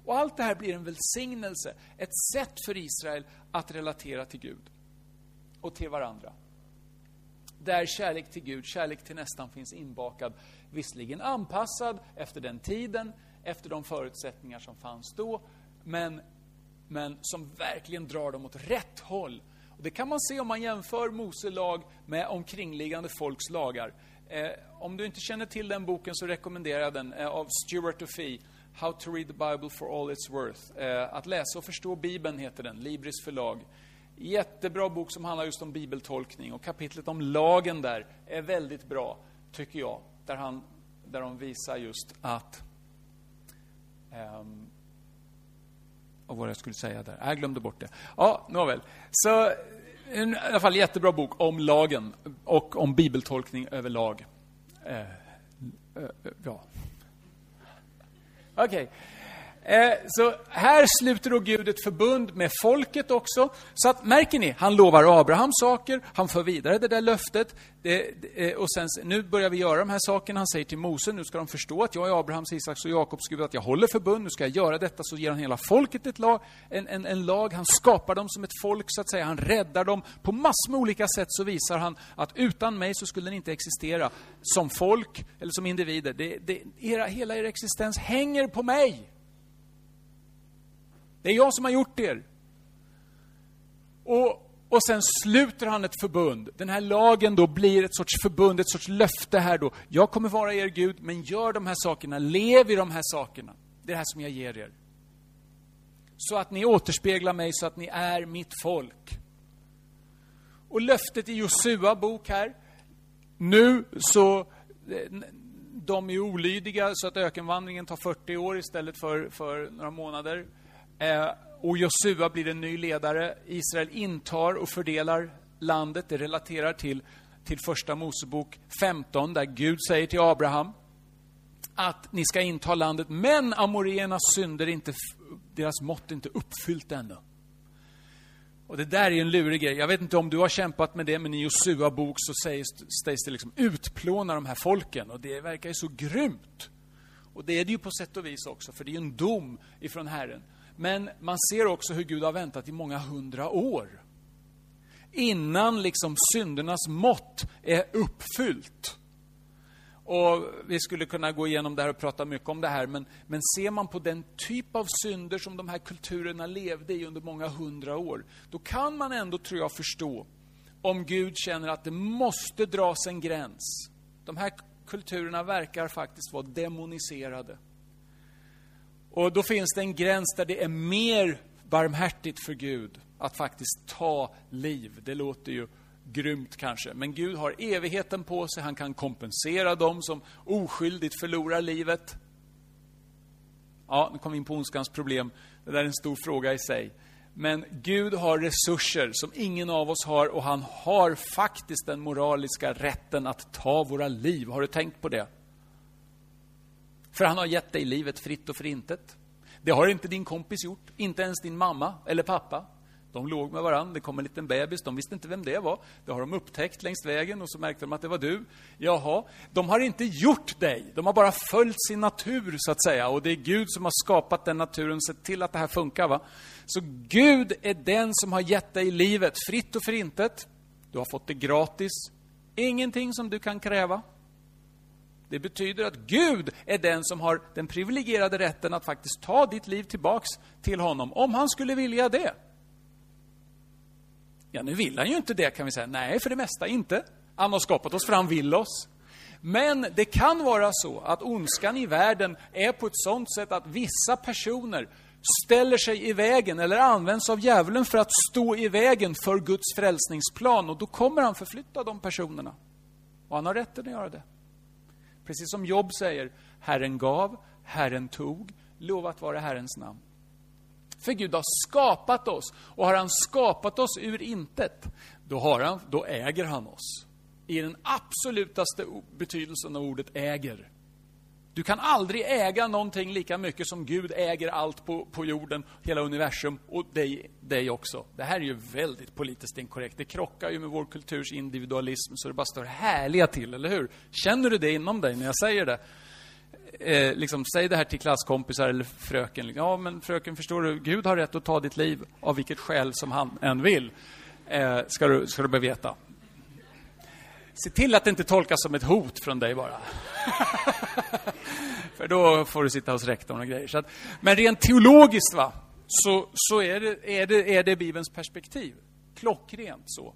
Speaker 1: Och allt det här blir en välsignelse, ett sätt för Israel att relatera till Gud och till varandra där kärlek till Gud, kärlek till nästan finns inbakad. Visserligen anpassad efter den tiden, efter de förutsättningar som fanns då, men, men som verkligen drar dem åt rätt håll. Och det kan man se om man jämför Mose lag med omkringliggande folks lagar. Eh, om du inte känner till den boken så rekommenderar jag den, eh, av Stuart och Fee. How to read the Bible for all it's worth. Eh, att läsa och förstå Bibeln heter den, Libris förlag. Jättebra bok som handlar just om bibeltolkning och kapitlet om lagen där är väldigt bra, tycker jag. Där, han, där de visar just att... Um, och vad jag skulle säga där. Jag glömde bort det. Ja, nåväl. Så en, i alla fall jättebra bok om lagen och om bibeltolkning överlag. Eh, eh, ja. Okej. Okay. Eh, så här sluter då Gud ett förbund med folket också. Så att, märker ni, han lovar Abraham saker, han för vidare det där löftet. Det, det, eh, och sen, nu börjar vi göra de här sakerna. Han säger till Mose, nu ska de förstå att jag är Abrahams, Isaks och Jakobs Gud, att jag håller förbund, nu ska jag göra detta. Så ger han hela folket ett lag, en, en, en lag, han skapar dem som ett folk, så att säga. Han räddar dem. På massor med olika sätt så visar han att utan mig så skulle ni inte existera som folk eller som individer. Det, det, era, hela er existens hänger på mig. Det är jag som har gjort er. Och, och sen sluter han ett förbund. Den här lagen då blir ett sorts förbund, ett sorts löfte här då. Jag kommer vara er Gud, men gör de här sakerna, lev i de här sakerna. Det är det här som jag ger er. Så att ni återspeglar mig, så att ni är mitt folk. Och löftet i Josua bok här, nu så, de är olydiga så att ökenvandringen tar 40 år istället för, för några månader. Eh, och Josua blir en ny ledare. Israel intar och fördelar landet. Det relaterar till, till första Mosebok 15, där Gud säger till Abraham att ni ska inta landet, men amoreernas synder, inte, deras mått är inte uppfyllt ännu. Och det där är en lurig grej. Jag vet inte om du har kämpat med det, men i Josua bok så sägs, sägs det liksom utplåna de här folken. Och det verkar ju så grymt. Och det är det ju på sätt och vis också, för det är ju en dom ifrån Herren. Men man ser också hur Gud har väntat i många hundra år. Innan liksom syndernas mått är uppfyllt. Och Vi skulle kunna gå igenom det här och prata mycket om det här, men, men ser man på den typ av synder som de här kulturerna levde i under många hundra år, då kan man ändå, tror jag, förstå om Gud känner att det måste dras en gräns. De här kulturerna verkar faktiskt vara demoniserade. Och då finns det en gräns där det är mer barmhärtigt för Gud att faktiskt ta liv. Det låter ju grymt kanske, men Gud har evigheten på sig. Han kan kompensera dem som oskyldigt förlorar livet. Ja, nu kom vi in på ondskans problem. Det där är en stor fråga i sig. Men Gud har resurser som ingen av oss har och han har faktiskt den moraliska rätten att ta våra liv. Har du tänkt på det? För han har gett dig livet fritt och förintet. Det har inte din kompis gjort, inte ens din mamma eller pappa. De låg med varandra, det kom en liten bebis, de visste inte vem det var. Det har de upptäckt längs vägen och så märkte de att det var du. Jaha, de har inte gjort dig, de har bara följt sin natur så att säga. Och det är Gud som har skapat den naturen, sett till att det här funkar. Va? Så Gud är den som har gett dig livet, fritt och förintet. Du har fått det gratis, ingenting som du kan kräva. Det betyder att Gud är den som har den privilegierade rätten att faktiskt ta ditt liv tillbaks till honom, om han skulle vilja det. Ja, nu vill han ju inte det kan vi säga. Nej, för det mesta inte. Han har skapat oss för han vill oss. Men det kan vara så att ondskan i världen är på ett sådant sätt att vissa personer ställer sig i vägen eller används av djävulen för att stå i vägen för Guds frälsningsplan. Och då kommer han förflytta de personerna. Och han har rätten att göra det. Precis som Job säger, Herren gav, Herren tog, lovat vara Herrens namn. För Gud har skapat oss, och har han skapat oss ur intet, då, har han, då äger han oss. I den absolutaste betydelsen av ordet äger. Du kan aldrig äga någonting lika mycket som Gud äger allt på, på jorden, hela universum och dig, dig också. Det här är ju väldigt politiskt inkorrekt. Det krockar ju med vår kulturs individualism så det bara står härliga till, eller hur? Känner du det inom dig när jag säger det? Eh, liksom, säg det här till klasskompisar eller fröken. Liksom, ja, men fröken, förstår du? Gud har rätt att ta ditt liv av vilket skäl som han än vill. Eh, ska du, ska du behöva veta. Se till att det inte tolkas som ett hot från dig bara. För då får du sitta hos rektorn och grejer. Så att, men rent teologiskt va, så, så är, det, är, det, är det Bibelns perspektiv. Klockrent så.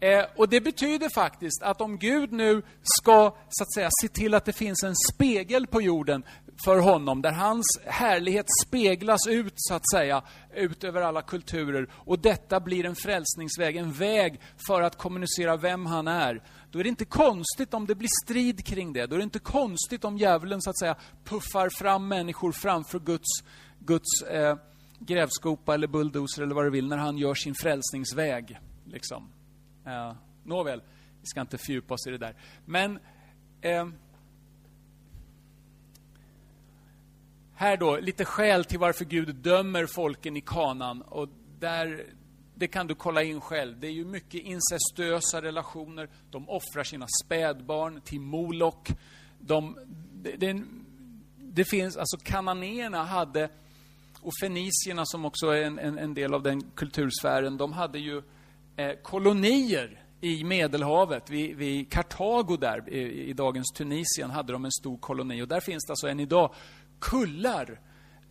Speaker 1: Eh, och Det betyder faktiskt att om Gud nu ska så att säga, se till att det finns en spegel på jorden för honom, där hans härlighet speglas ut, så att säga, ut över alla kulturer. Och detta blir en frälsningsväg, en väg för att kommunicera vem han är. Då är det inte konstigt om det blir strid kring det. Då är det inte konstigt om djävulen, så att säga, puffar fram människor framför Guds, Guds eh, grävskopa eller bulldozer eller vad du vill, när han gör sin frälsningsväg. Liksom. Eh, nåväl, vi ska inte fördjupa oss i det där. Men... Eh, här då, lite skäl till varför Gud dömer folken i kanan. Och där, det kan du kolla in själv. Det är ju mycket incestuösa relationer. De offrar sina spädbarn till Molok. De, det, det, det finns, alltså kananéerna hade, och fenicierna som också är en, en, en del av den kultursfären, de hade ju eh, kolonier i Medelhavet, vid, vid Kartago där, i, i, dagens Tunisien, hade de en stor koloni. Och där finns det alltså än idag kullar,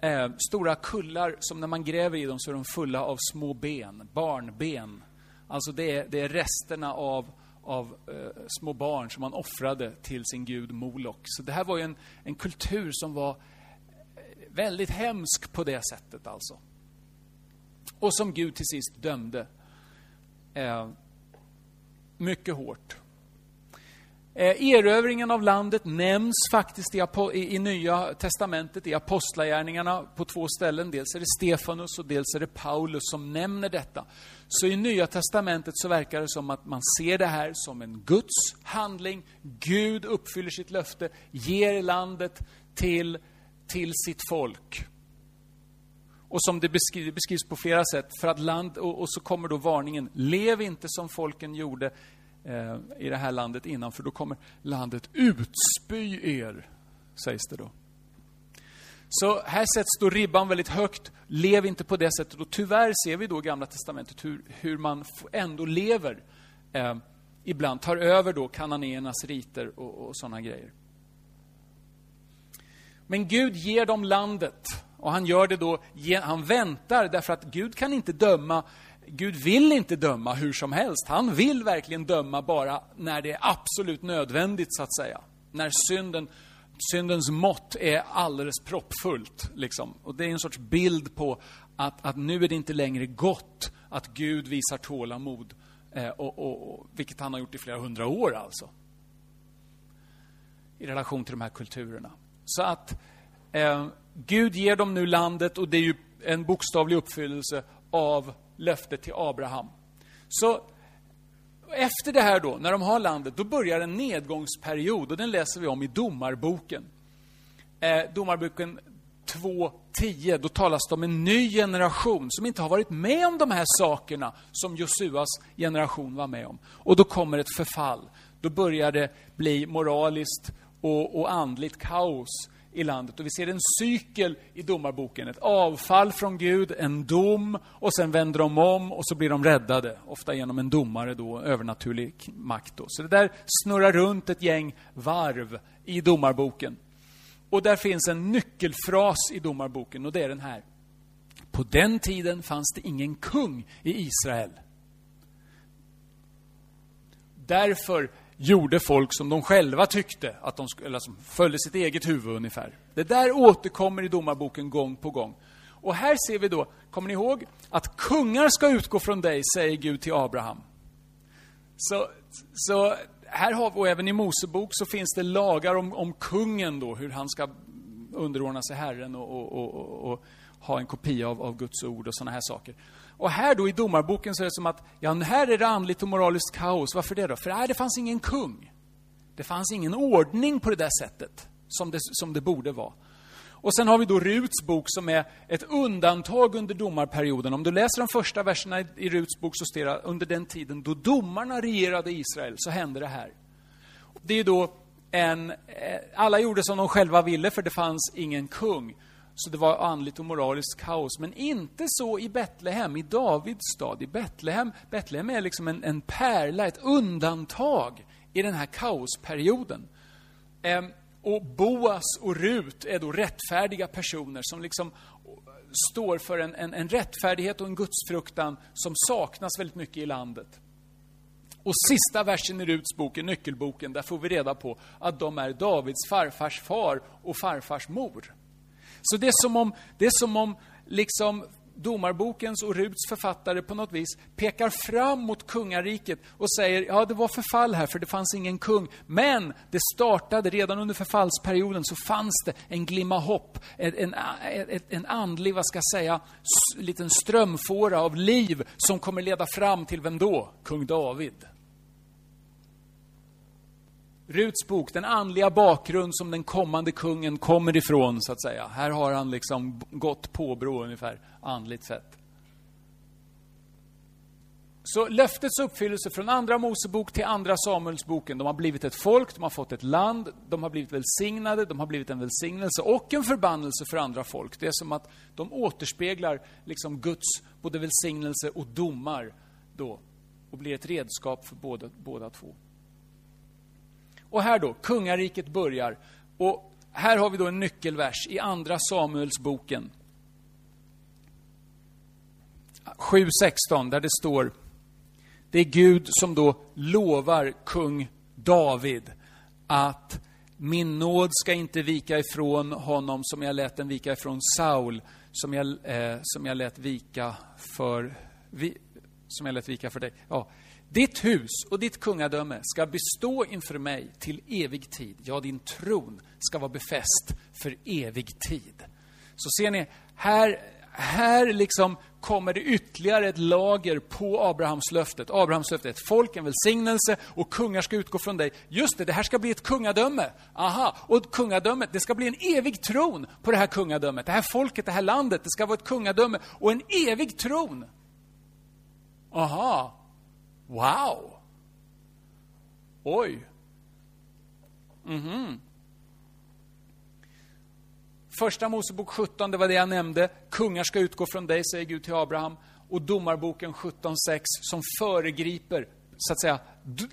Speaker 1: eh, stora kullar som när man gräver i dem så är de fulla av små ben, barnben. Alltså det är, det är resterna av, av eh, små barn som man offrade till sin gud Molok. Så det här var ju en, en kultur som var eh, väldigt hemsk på det sättet alltså. Och som Gud till sist dömde. Eh, mycket hårt. Eh, erövringen av landet nämns faktiskt i, i, i, Nya Testamentet, i Apostlagärningarna på två ställen. Dels är det Stefanus och dels är det Paulus som nämner detta. Så i Nya Testamentet så verkar det som att man ser det här som en Guds handling. Gud uppfyller sitt löfte, ger landet till, till sitt folk. Och som det beskrivs, beskrivs på flera sätt. För att land, och, och, så kommer då varningen, lev inte som folken gjorde eh, i det här landet innan, för då kommer landet utspy er, sägs det då. Så här sätts då ribban väldigt högt. Lev inte på det sättet. Och tyvärr ser vi då i Gamla Testamentet hur, hur man ändå lever. Eh, ibland tar över då kananéernas riter och, och sådana grejer. Men Gud ger dem landet. Och han gör det då, han väntar därför att Gud kan inte döma, Gud vill inte döma hur som helst. Han vill verkligen döma bara när det är absolut nödvändigt så att säga. När synden, syndens mått är alldeles proppfullt. Liksom. Och det är en sorts bild på att, att nu är det inte längre gott att Gud visar tålamod. Eh, och, och, och, vilket han har gjort i flera hundra år alltså. I relation till de här kulturerna. Så att eh, Gud ger dem nu landet och det är ju en bokstavlig uppfyllelse av löftet till Abraham. Så efter det här då, när de har landet, då börjar en nedgångsperiod och den läser vi om i Domarboken. Eh, domarboken 2.10, då talas det om en ny generation som inte har varit med om de här sakerna som Josuas generation var med om. Och då kommer ett förfall. Då börjar det bli moraliskt och, och andligt kaos i landet. Och vi ser en cykel i domarboken. Ett avfall från Gud, en dom och sen vänder de om och så blir de räddade. Ofta genom en domare då, övernaturlig makt. Då. Så det där snurrar runt ett gäng varv i domarboken. Och där finns en nyckelfras i domarboken och det är den här. På den tiden fanns det ingen kung i Israel. Därför gjorde folk som de själva tyckte, att de, eller som följde sitt eget huvud ungefär. Det där återkommer i domarboken gång på gång. Och här ser vi då, kommer ni ihåg, att kungar ska utgå från dig, säger Gud till Abraham. Så, så här har vi, och även i Mosebok så finns det lagar om, om kungen då, hur han ska underordna sig Herren och, och, och, och ha en kopia av, av Guds ord och sådana här saker. Och här då i domarboken så är det som att, ja, här är det andligt och moraliskt kaos. Varför det då? För nej, det fanns ingen kung. Det fanns ingen ordning på det där sättet, som det, som det borde vara. Och sen har vi då Ruts bok som är ett undantag under domarperioden. Om du läser de första verserna i Ruts bok så står det under den tiden då domarna regerade Israel, så hände det här. Det är då en, eh, alla gjorde som de själva ville för det fanns ingen kung. Så det var andligt och moraliskt kaos. Men inte så i Betlehem, i Davids stad. I Betlehem, Betlehem är liksom en, en pärla, ett undantag i den här kaosperioden. Ehm, och Boas och Rut är då rättfärdiga personer som liksom står för en, en, en rättfärdighet och en gudsfruktan som saknas väldigt mycket i landet. Och sista versen i Ruts bok, i nyckelboken, där får vi reda på att de är Davids farfars far och farfars mor. Så det är som om, det är som om liksom domarbokens och Ruts författare på något vis pekar fram mot kungariket och säger, ja det var förfall här för det fanns ingen kung. Men det startade, redan under förfallsperioden så fanns det en glimma hopp, en, en, en andlig, vad ska jag säga, liten strömfåra av liv som kommer leda fram till vem då? Kung David. Ruts bok, den andliga bakgrund som den kommande kungen kommer ifrån, så att säga. Här har han liksom gått påbrå ungefär, andligt sett. Så löftets uppfyllelse från Andra Mosebok till Andra Samuelsboken. De har blivit ett folk, de har fått ett land, de har blivit välsignade, de har blivit en välsignelse och en förbannelse för andra folk. Det är som att de återspeglar liksom Guds både välsignelse och domar då och blir ett redskap för båda, båda två. Och här då, kungariket börjar. Och här har vi då en nyckelvers i Andra Samuelsboken. 7.16 där det står det är Gud som då lovar kung David att min nåd ska inte vika ifrån honom som jag lät den vika ifrån Saul, som jag, eh, som jag lät vika för, vi, som jag lät vika för dig. Ja. Ditt hus och ditt kungadöme ska bestå inför mig till evig tid. Ja, din tron ska vara befäst för evig tid. Så ser ni, här, här liksom kommer det ytterligare ett lager på Abrahams löftet. Abrahams löfte är ett folk, en välsignelse och kungar ska utgå från dig. Just det, det här ska bli ett kungadöme. Aha, och kungadömet, det ska bli en evig tron på det här kungadömet. Det här folket, det här landet, det ska vara ett kungadöme och en evig tron. Aha, wow. Oj. Mhm. Första Mosebok 17, det var det jag nämnde. Kungar ska utgå från dig, säger Gud till Abraham. Och Domarboken 17.6 som föregriper, så att säga,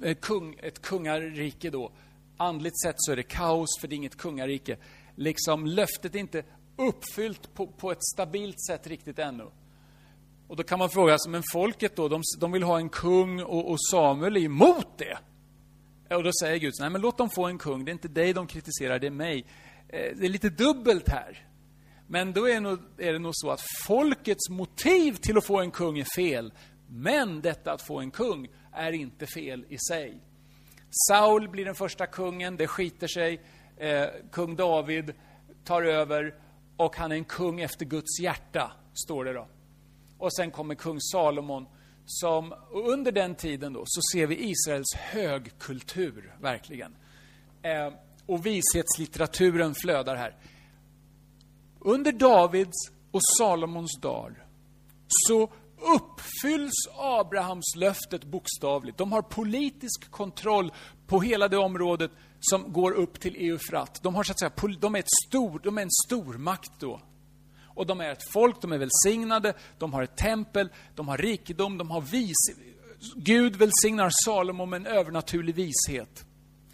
Speaker 1: eh, kung, ett kungarike då. Andligt sett så är det kaos, för det är inget kungarike. Liksom, löftet är inte uppfyllt på, på ett stabilt sätt riktigt ännu. Och då kan man fråga sig, men folket då, de, de vill ha en kung och, och Samuel är emot det. Eh, och då säger Gud, nej men låt dem få en kung, det är inte dig de kritiserar, det är mig. Eh, det är lite dubbelt här. Men då är, nog, är det nog så att folkets motiv till att få en kung är fel. Men detta att få en kung är inte fel i sig. Saul blir den första kungen, det skiter sig. Eh, kung David tar över och han är en kung efter Guds hjärta, står det då. Och sen kommer kung Salomon som, under den tiden då, så ser vi Israels högkultur, verkligen. Eh, och vishetslitteraturen flödar här. Under Davids och Salomons dagar så uppfylls Abrahams löftet bokstavligt. De har politisk kontroll på hela det området som går upp till Eufrat. De, har, så att säga, de, är ett stor, de är en stormakt då. Och de är ett folk, de är välsignade, de har ett tempel, de har rikedom, de har vis... Gud välsignar Salomo med en övernaturlig vishet.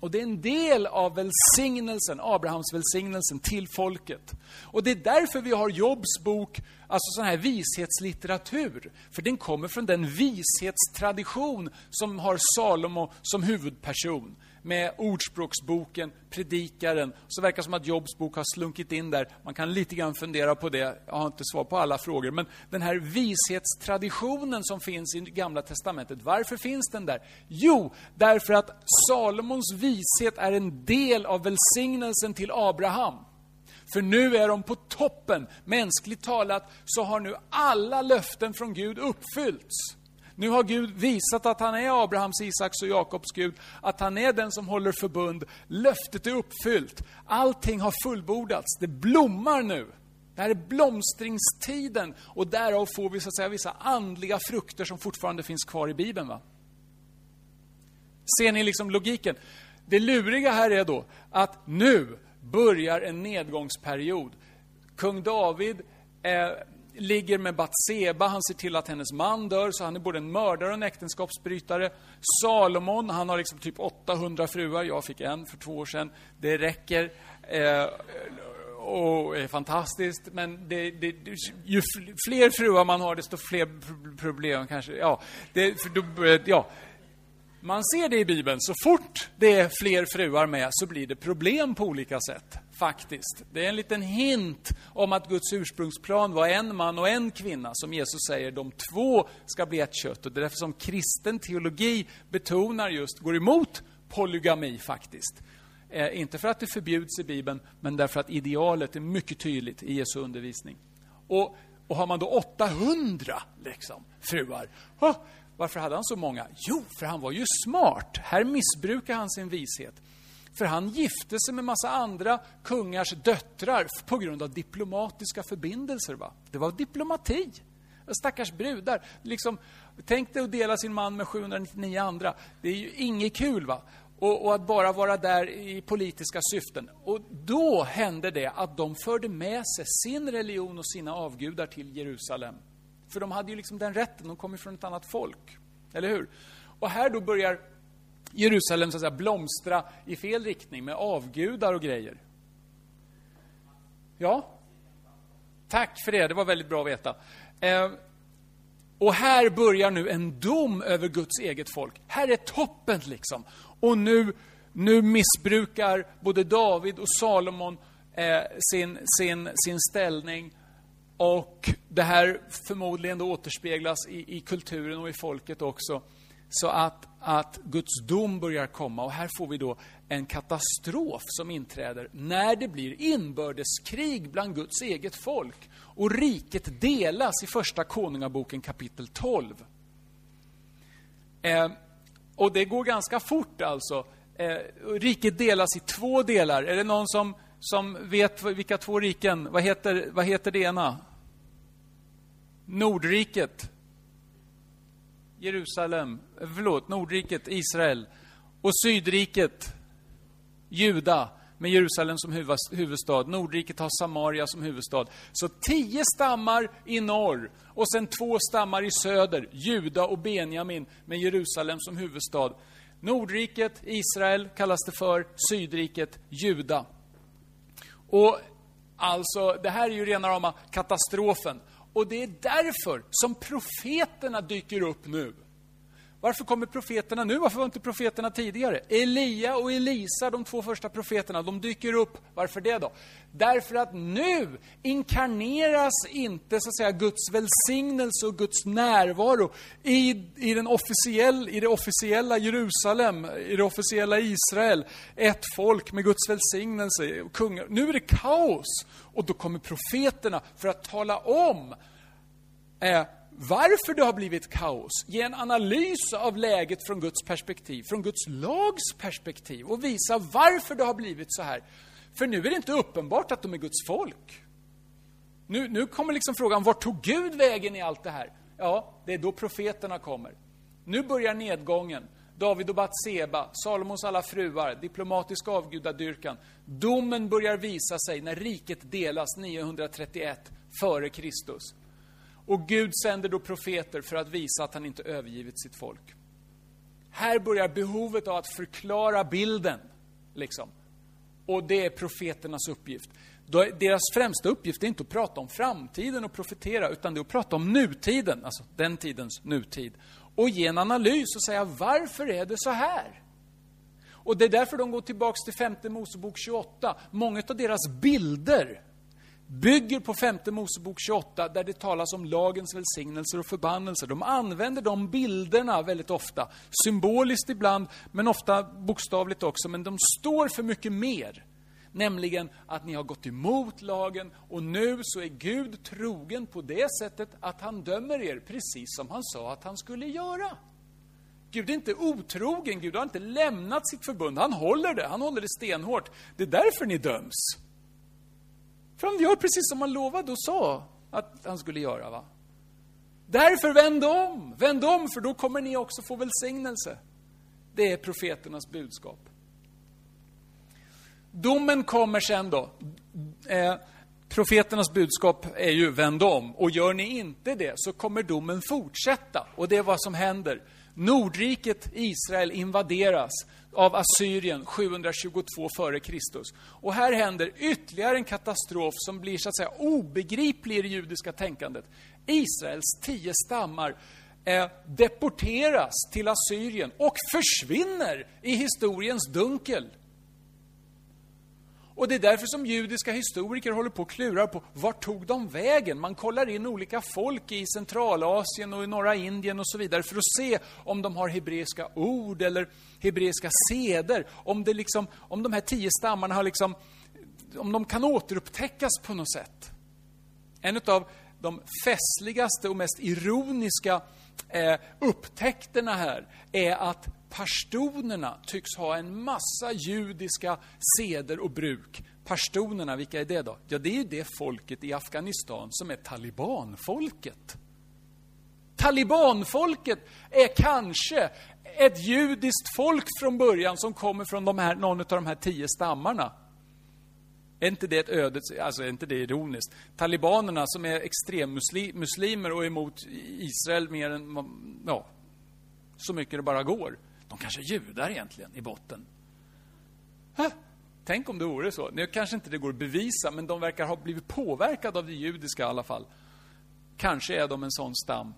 Speaker 1: Och det är en del av välsignelsen, Abrahams välsignelsen till folket. Och det är därför vi har Jobs bok, alltså sån här vishetslitteratur. För den kommer från den vishetstradition som har Salomo som huvudperson med Ordspråksboken, Predikaren. Så verkar det som att Jobs bok har slunkit in där. Man kan lite grann fundera på det. Jag har inte svar på alla frågor. Men den här vishetstraditionen som finns i Gamla Testamentet, varför finns den där? Jo, därför att Salomons vishet är en del av välsignelsen till Abraham. För nu är de på toppen. Mänskligt talat så har nu alla löften från Gud uppfyllts. Nu har Gud visat att han är Abrahams, Isaks och Jakobs Gud, att han är den som håller förbund. Löftet är uppfyllt. Allting har fullbordats. Det blommar nu. Det här är blomstringstiden och därav får vi så att säga vissa andliga frukter som fortfarande finns kvar i Bibeln. Va? Ser ni liksom logiken? Det luriga här är då att nu börjar en nedgångsperiod. Kung David eh, ligger med Batseba, han ser till att hennes man dör, så han är både en mördare och en äktenskapsbrytare. Salomon, han har liksom typ 800 fruar, jag fick en för två år sedan. Det räcker. Eh, och är fantastiskt, men det, det, ju fler fruar man har, desto fler problem kanske. Ja, det, för då, ja, man ser det i Bibeln. Så fort det är fler fruar med så blir det problem på olika sätt. Faktiskt. Det är en liten hint om att Guds ursprungsplan var en man och en kvinna. Som Jesus säger, de två ska bli ett kött. Och det är därför som kristen teologi betonar just, går emot polygami faktiskt. Eh, inte för att det förbjuds i Bibeln, men därför att idealet är mycket tydligt i Jesu undervisning. Och, och har man då 800 liksom, fruar, varför hade han så många? Jo, för han var ju smart. Här missbrukar han sin vishet. För han gifte sig med massa andra kungars döttrar på grund av diplomatiska förbindelser. Va? Det var diplomati. Stackars brudar. Liksom, tänk dig att dela sin man med 799 andra. Det är ju inget kul. va? Och, och, att bara vara där i politiska syften. Och då hände det att de förde med sig sin religion och sina avgudar till Jerusalem. För de hade ju liksom den rätten, de kom ju från ett annat folk. Eller hur? Och här då börjar Jerusalem så att säga, blomstra i fel riktning med avgudar och grejer. Ja? Tack för det, det var väldigt bra att veta. Eh, och här börjar nu en dom över Guds eget folk. Här är toppen liksom. Och nu, nu missbrukar både David och Salomon eh, sin, sin, sin ställning. Och det här förmodligen då återspeglas i, i kulturen och i folket också. Så att, att Guds dom börjar komma och här får vi då en katastrof som inträder när det blir inbördeskrig bland Guds eget folk. Och riket delas i Första Konungaboken kapitel 12. Eh, och det går ganska fort alltså. Eh, riket delas i två delar. Är det någon som, som vet vilka två riken? Vad heter, vad heter det ena? Nordriket. Jerusalem, förlåt, Nordriket, Israel. Och Sydriket, Juda, med Jerusalem som huvudstad. Nordriket har Samaria som huvudstad. Så tio stammar i norr och sen två stammar i söder, Juda och Benjamin, med Jerusalem som huvudstad. Nordriket, Israel kallas det för, Sydriket, Juda. Och alltså, det här är ju rena rama katastrofen. Och det är därför som profeterna dyker upp nu. Varför kommer profeterna nu? Varför var inte profeterna tidigare? Elia och Elisa, de två första profeterna, de dyker upp. Varför det då? Därför att nu inkarneras inte så att säga Guds välsignelse och Guds närvaro i, i, den officiell, i det officiella Jerusalem, i det officiella Israel. Ett folk med Guds välsignelse, kungar. Nu är det kaos. Och då kommer profeterna för att tala om eh, varför det har blivit kaos, ge en analys av läget från Guds perspektiv, från Guds lags perspektiv och visa varför det har blivit så här. För nu är det inte uppenbart att de är Guds folk. Nu, nu kommer liksom frågan, var tog Gud vägen i allt det här? Ja, det är då profeterna kommer. Nu börjar nedgången. David och Batseba, Salomos alla fruar, diplomatisk avgudadyrkan. Domen börjar visa sig när riket delas 931 före Kristus. Och Gud sänder då profeter för att visa att han inte övergivit sitt folk. Här börjar behovet av att förklara bilden. Liksom. Och det är profeternas uppgift. Deras främsta uppgift är inte att prata om framtiden och profetera, utan det är att prata om nutiden, alltså den tidens nutid. Och ge en analys och säga, varför är det så här? Och det är därför de går tillbaks till femte Mosebok 28. Många av deras bilder bygger på femte Mosebok 28 där det talas om lagens välsignelser och förbannelser. De använder de bilderna väldigt ofta, symboliskt ibland, men ofta bokstavligt också. Men de står för mycket mer. Nämligen att ni har gått emot lagen och nu så är Gud trogen på det sättet att han dömer er precis som han sa att han skulle göra. Gud är inte otrogen, Gud har inte lämnat sitt förbund. Han håller det, han håller det stenhårt. Det är därför ni döms. För han gör precis som han lovade och sa att han skulle göra. Va? Därför vänd om, vänd om för då kommer ni också få välsignelse. Det är profeternas budskap. Domen kommer sen då. Eh, profeternas budskap är ju vänd om. Och gör ni inte det så kommer domen fortsätta. Och det är vad som händer. Nordriket Israel invaderas av Assyrien 722 f.Kr. Och här händer ytterligare en katastrof som blir så att säga obegriplig i det judiska tänkandet. Israels tio stammar eh, deporteras till Assyrien och försvinner i historiens dunkel. Och det är därför som judiska historiker håller på och klurar på vart tog de vägen? Man kollar in olika folk i Centralasien och i norra Indien och så vidare för att se om de har hebreiska ord eller hebreiska seder. Om, det liksom, om de här tio stammarna har liksom, om de kan återupptäckas på något sätt. En av de festligaste och mest ironiska eh, upptäckterna här är att Pashtunerna tycks ha en massa judiska seder och bruk. Pashtunerna, vilka är det då? Ja, det är ju det folket i Afghanistan som är talibanfolket. Talibanfolket är kanske ett judiskt folk från början som kommer från de här, någon av de här tio stammarna. Är inte det ett öde, alltså är inte det ironiskt? Talibanerna som är extremmuslimer och emot Israel mer än, ja, så mycket det bara går. De kanske är judar egentligen i botten. Hä? Tänk om det vore så. Nu kanske inte det går att bevisa, men de verkar ha blivit påverkade av det judiska i alla fall. Kanske är de en sån stam,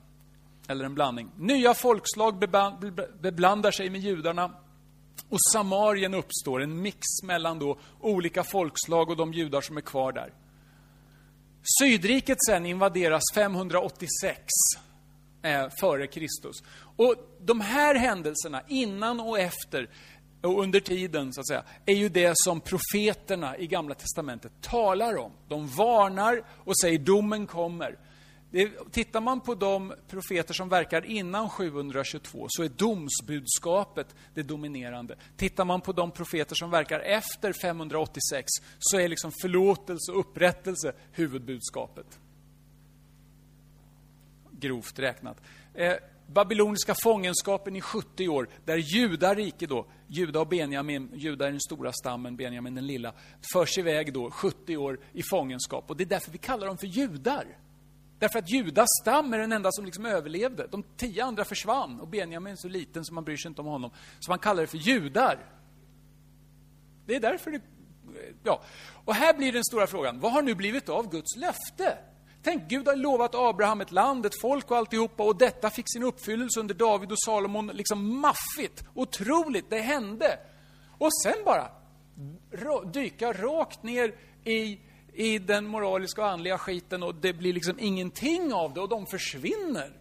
Speaker 1: eller en blandning. Nya folkslag beblandar sig med judarna. Och Samarien uppstår, en mix mellan då olika folkslag och de judar som är kvar där. Sydriket sen invaderas 586 eh, före Kristus. Och de här händelserna, innan och efter, och under tiden, så att säga, är ju det som profeterna i Gamla Testamentet talar om. De varnar och säger domen kommer. Det, tittar man på de profeter som verkar innan 722 så är domsbudskapet det dominerande. Tittar man på de profeter som verkar efter 586 så är liksom förlåtelse och upprättelse huvudbudskapet. Grovt räknat. Eh, babyloniska fångenskapen i 70 år, där judarike då, Juda och Benjamin, Juda är den stora stammen, Benjamin den lilla, förs iväg då 70 år i fångenskap. Och det är därför vi kallar dem för judar. Därför att Judas stam är den enda som liksom överlevde. De tio andra försvann och Benjamin är så liten så man bryr sig inte om honom. Så man kallar det för judar. Det är därför det... Ja. Och här blir den stora frågan, vad har nu blivit av Guds löfte? Tänk, Gud har lovat Abraham ett land, ett folk och alltihopa och detta fick sin uppfyllelse under David och Salomon. Liksom maffigt, otroligt, det hände. Och sen bara dyka rakt ner i i den moraliska och andliga skiten och det blir liksom ingenting av det och de försvinner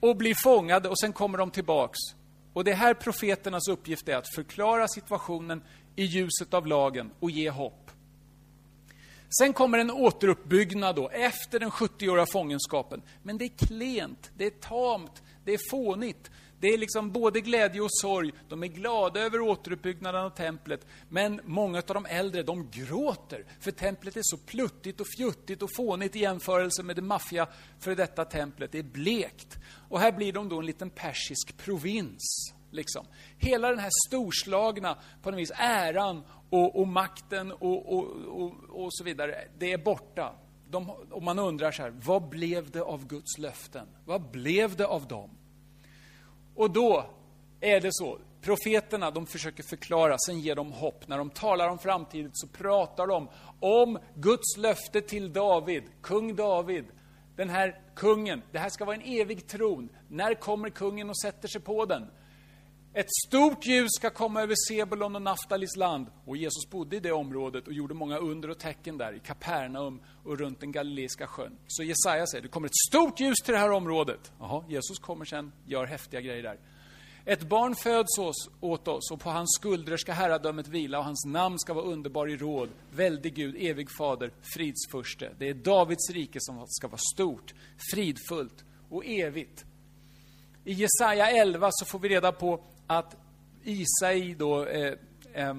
Speaker 1: och blir fångade och sen kommer de tillbaks. Och det här profeternas uppgift är att förklara situationen i ljuset av lagen och ge hopp. Sen kommer en återuppbyggnad då, efter den 70-åriga fångenskapen. Men det är klent, det är tamt, det är fånigt. Det är liksom både glädje och sorg. De är glada över återuppbyggnaden av templet. Men många av de äldre, de gråter. För templet är så pluttigt och fjuttigt och fånigt i jämförelse med det maffiga för detta templet. Det är blekt. Och här blir de då en liten persisk provins. Liksom. Hela den här storslagna, på något vis, äran och, och makten och, och, och, och så vidare, det är borta. De, och man undrar så här, vad blev det av Guds löften? Vad blev det av dem? Och då är det så, profeterna de försöker förklara, sen ger de hopp. När de talar om framtiden så pratar de om Guds löfte till David, kung David. Den här kungen, det här ska vara en evig tron. När kommer kungen och sätter sig på den? Ett stort ljus ska komma över Sebulon och Naftalis land. Och Jesus bodde i det området och gjorde många under och tecken där, i Kapernaum och runt den galileiska sjön. Så Jesaja säger, det kommer ett stort ljus till det här området. Jaha, Jesus kommer sen, gör häftiga grejer där. Ett barn föds oss, åt oss och på hans skuldror ska herradömet vila och hans namn ska vara underbar i råd, väldig Gud, evig fader, fridsförste. Det är Davids rike som ska vara stort, fridfullt och evigt. I Jesaja 11 så får vi reda på att Isai då, eh, eh,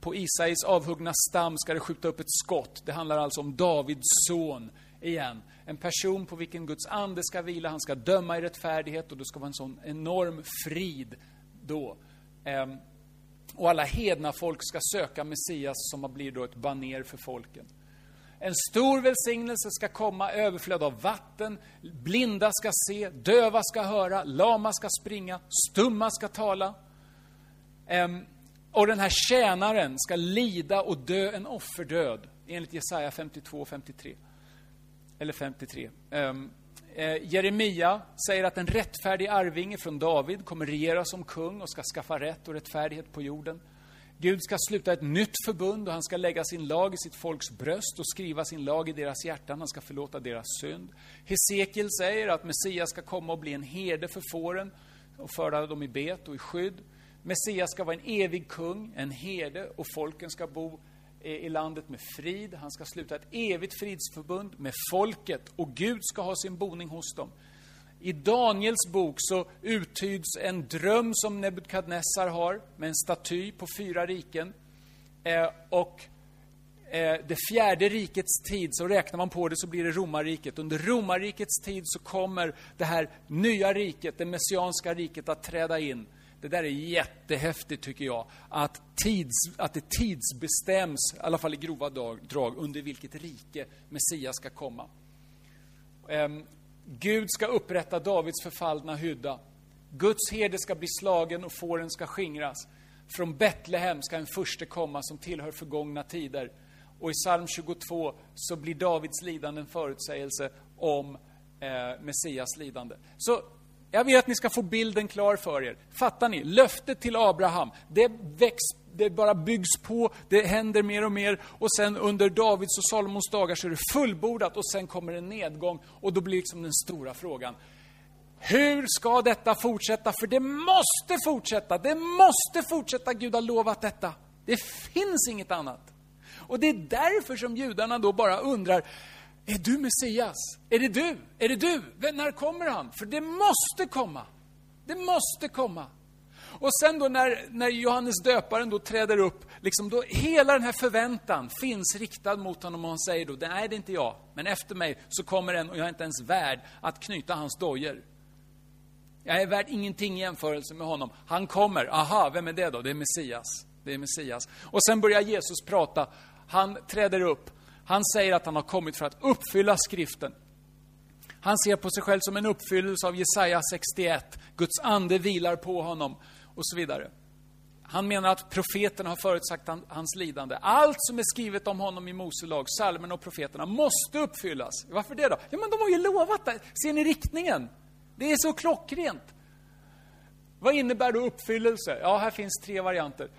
Speaker 1: på Isais avhuggna stam ska det skjuta upp ett skott. Det handlar alltså om Davids son igen. En person på vilken Guds ande ska vila, han ska döma i rättfärdighet och det ska vara en sån enorm frid då. Eh, och alla hedna folk ska söka Messias som blir då ett baner för folken. En stor välsignelse ska komma, överflöd av vatten. Blinda ska se, döva ska höra, lama ska springa, stumma ska tala. Ehm, och den här tjänaren ska lida och dö en offerdöd, enligt Jesaja 52 och 53. Eller 53. Ehm, eh, Jeremia säger att en rättfärdig arvinge från David kommer regera som kung och ska skaffa rätt och rättfärdighet på jorden. Gud ska sluta ett nytt förbund och han ska lägga sin lag i sitt folks bröst och skriva sin lag i deras hjärtan. Han ska förlåta deras synd. Hesekiel säger att Messias ska komma och bli en herde för fåren och föra dem i bet och i skydd. Messias ska vara en evig kung, en herde och folken ska bo eh, i landet med frid. Han ska sluta ett evigt fridsförbund med folket och Gud ska ha sin boning hos dem. I Daniels bok så uttyds en dröm som Nebukadnessar har med en staty på fyra riken. Eh, och eh, det fjärde rikets tid, så räknar man på det så blir det romarriket. Under romarrikets tid så kommer det här nya riket, det messianska riket, att träda in. Det där är jättehäftigt tycker jag, att, tids, att det tidsbestäms, i alla fall i grova drag, under vilket rike Messias ska komma. Ehm, Gud ska upprätta Davids förfallna hydda. Guds herde ska bli slagen och fåren ska skingras. Från Betlehem ska en furste komma som tillhör förgångna tider. Och i psalm 22 så blir Davids lidande en förutsägelse om eh, Messias lidande. Så jag vill att ni ska få bilden klar för er. Fattar ni? Löftet till Abraham, det väcks det bara byggs på, det händer mer och mer. Och sen under Davids och Salomons dagar så är det fullbordat och sen kommer en nedgång. Och då blir liksom den stora frågan, hur ska detta fortsätta? För det måste fortsätta, det måste fortsätta. Gud har lovat detta. Det finns inget annat. Och det är därför som judarna då bara undrar, är du Messias? Är det du? Är det du? När kommer han? För det måste komma. Det måste komma. Och sen då när, när Johannes döparen då träder upp, liksom då hela den här förväntan finns riktad mot honom och han säger då, nej det är inte jag, men efter mig så kommer en och jag är inte ens värd att knyta hans dojor. Jag är värd ingenting i jämförelse med honom. Han kommer, aha, vem är det då? Det är Messias. Det är Messias. Och sen börjar Jesus prata. Han träder upp. Han säger att han har kommit för att uppfylla skriften. Han ser på sig själv som en uppfyllelse av Jesaja 61. Guds ande vilar på honom och så vidare. Han menar att profeterna har förutsagt hans lidande. Allt som är skrivet om honom i Mose lag, psalmerna och profeterna, måste uppfyllas. Varför det då? Ja, men de har ju lovat det. Ser ni riktningen? Det är så klockrent. Vad innebär då uppfyllelse? Ja, här finns tre varianter.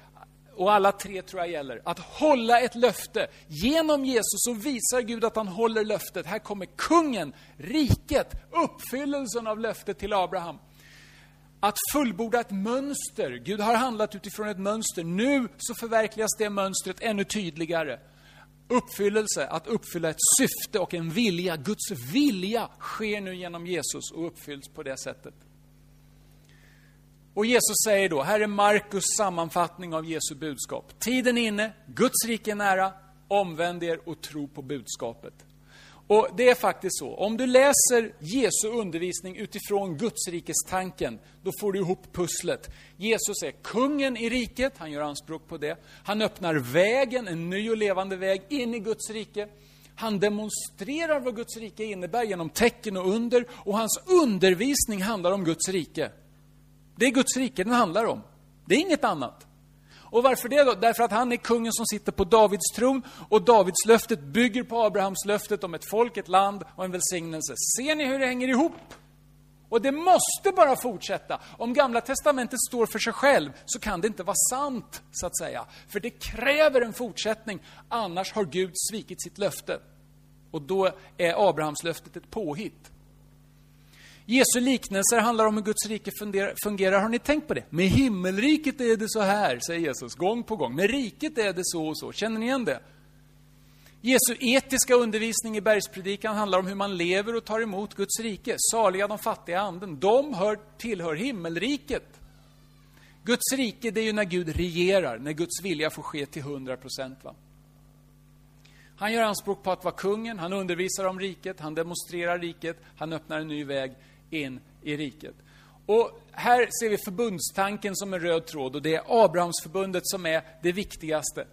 Speaker 1: Och alla tre tror jag gäller. Att hålla ett löfte. Genom Jesus så visar Gud att han håller löftet. Här kommer kungen, riket, uppfyllelsen av löftet till Abraham att fullborda ett mönster. Gud har handlat utifrån ett mönster. Nu så förverkligas det mönstret ännu tydligare. Uppfyllelse, att uppfylla ett syfte och en vilja. Guds vilja sker nu genom Jesus och uppfylls på det sättet. Och Jesus säger då, här är Markus sammanfattning av Jesu budskap. Tiden är inne, Guds rike är nära, omvänd er och tro på budskapet. Och det är faktiskt så, om du läser Jesu undervisning utifrån Gudsrikestanken, då får du ihop pusslet. Jesus är kungen i riket, han gör anspråk på det. Han öppnar vägen, en ny och levande väg, in i Guds rike. Han demonstrerar vad Guds rike innebär genom tecken och under, och hans undervisning handlar om Guds rike. Det är Guds rike den handlar om. Det är inget annat. Och varför det då? Därför att han är kungen som sitter på Davids tron och Davids löftet bygger på Abrahams löftet om ett folk, ett land och en välsignelse. Ser ni hur det hänger ihop? Och det måste bara fortsätta. Om Gamla Testamentet står för sig själv så kan det inte vara sant, så att säga. För det kräver en fortsättning, annars har Gud svikit sitt löfte. Och då är Abrahams löftet ett påhitt. Jesu liknelser handlar om hur Guds rike fungerar. Har ni tänkt på det? Med himmelriket är det så här, säger Jesus gång på gång. Med riket är det så och så. Känner ni igen det? Jesu etiska undervisning i bergspredikan handlar om hur man lever och tar emot Guds rike. Saliga de fattiga anden, de hör, tillhör himmelriket. Guds rike, det är ju när Gud regerar, när Guds vilja får ske till 100 procent. Han gör anspråk på att vara kungen, han undervisar om riket, han demonstrerar riket, han öppnar en ny väg in i riket. Och här ser vi förbundstanken som en röd tråd och det är Abrahamsförbundet som är det viktigaste.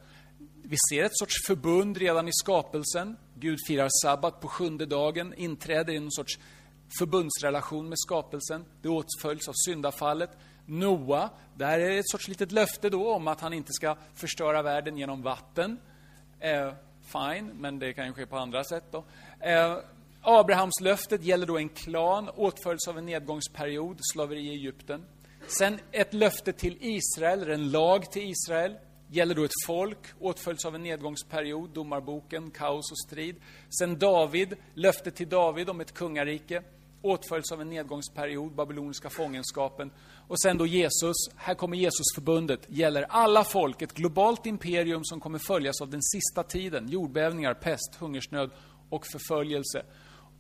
Speaker 1: Vi ser ett sorts förbund redan i skapelsen. Gud firar sabbat på sjunde dagen, inträder i någon sorts förbundsrelation med skapelsen. Det åtföljs av syndafallet. Noa, där är ett sorts litet löfte då om att han inte ska förstöra världen genom vatten. Eh, fine, men det kan ju ske på andra sätt då. Eh, Abrahamslöftet gäller då en klan, åtföljs av en nedgångsperiod, slaveri i Egypten. Sen ett löfte till Israel, eller en lag till Israel, gäller då ett folk, åtföljs av en nedgångsperiod, domarboken, kaos och strid. Sen David, löfte till David om ett kungarike, åtföljs av en nedgångsperiod, babyloniska fångenskapen. Och sen då Jesus, här kommer Jesusförbundet, gäller alla folk, ett globalt imperium som kommer följas av den sista tiden, jordbävningar, pest, hungersnöd och förföljelse.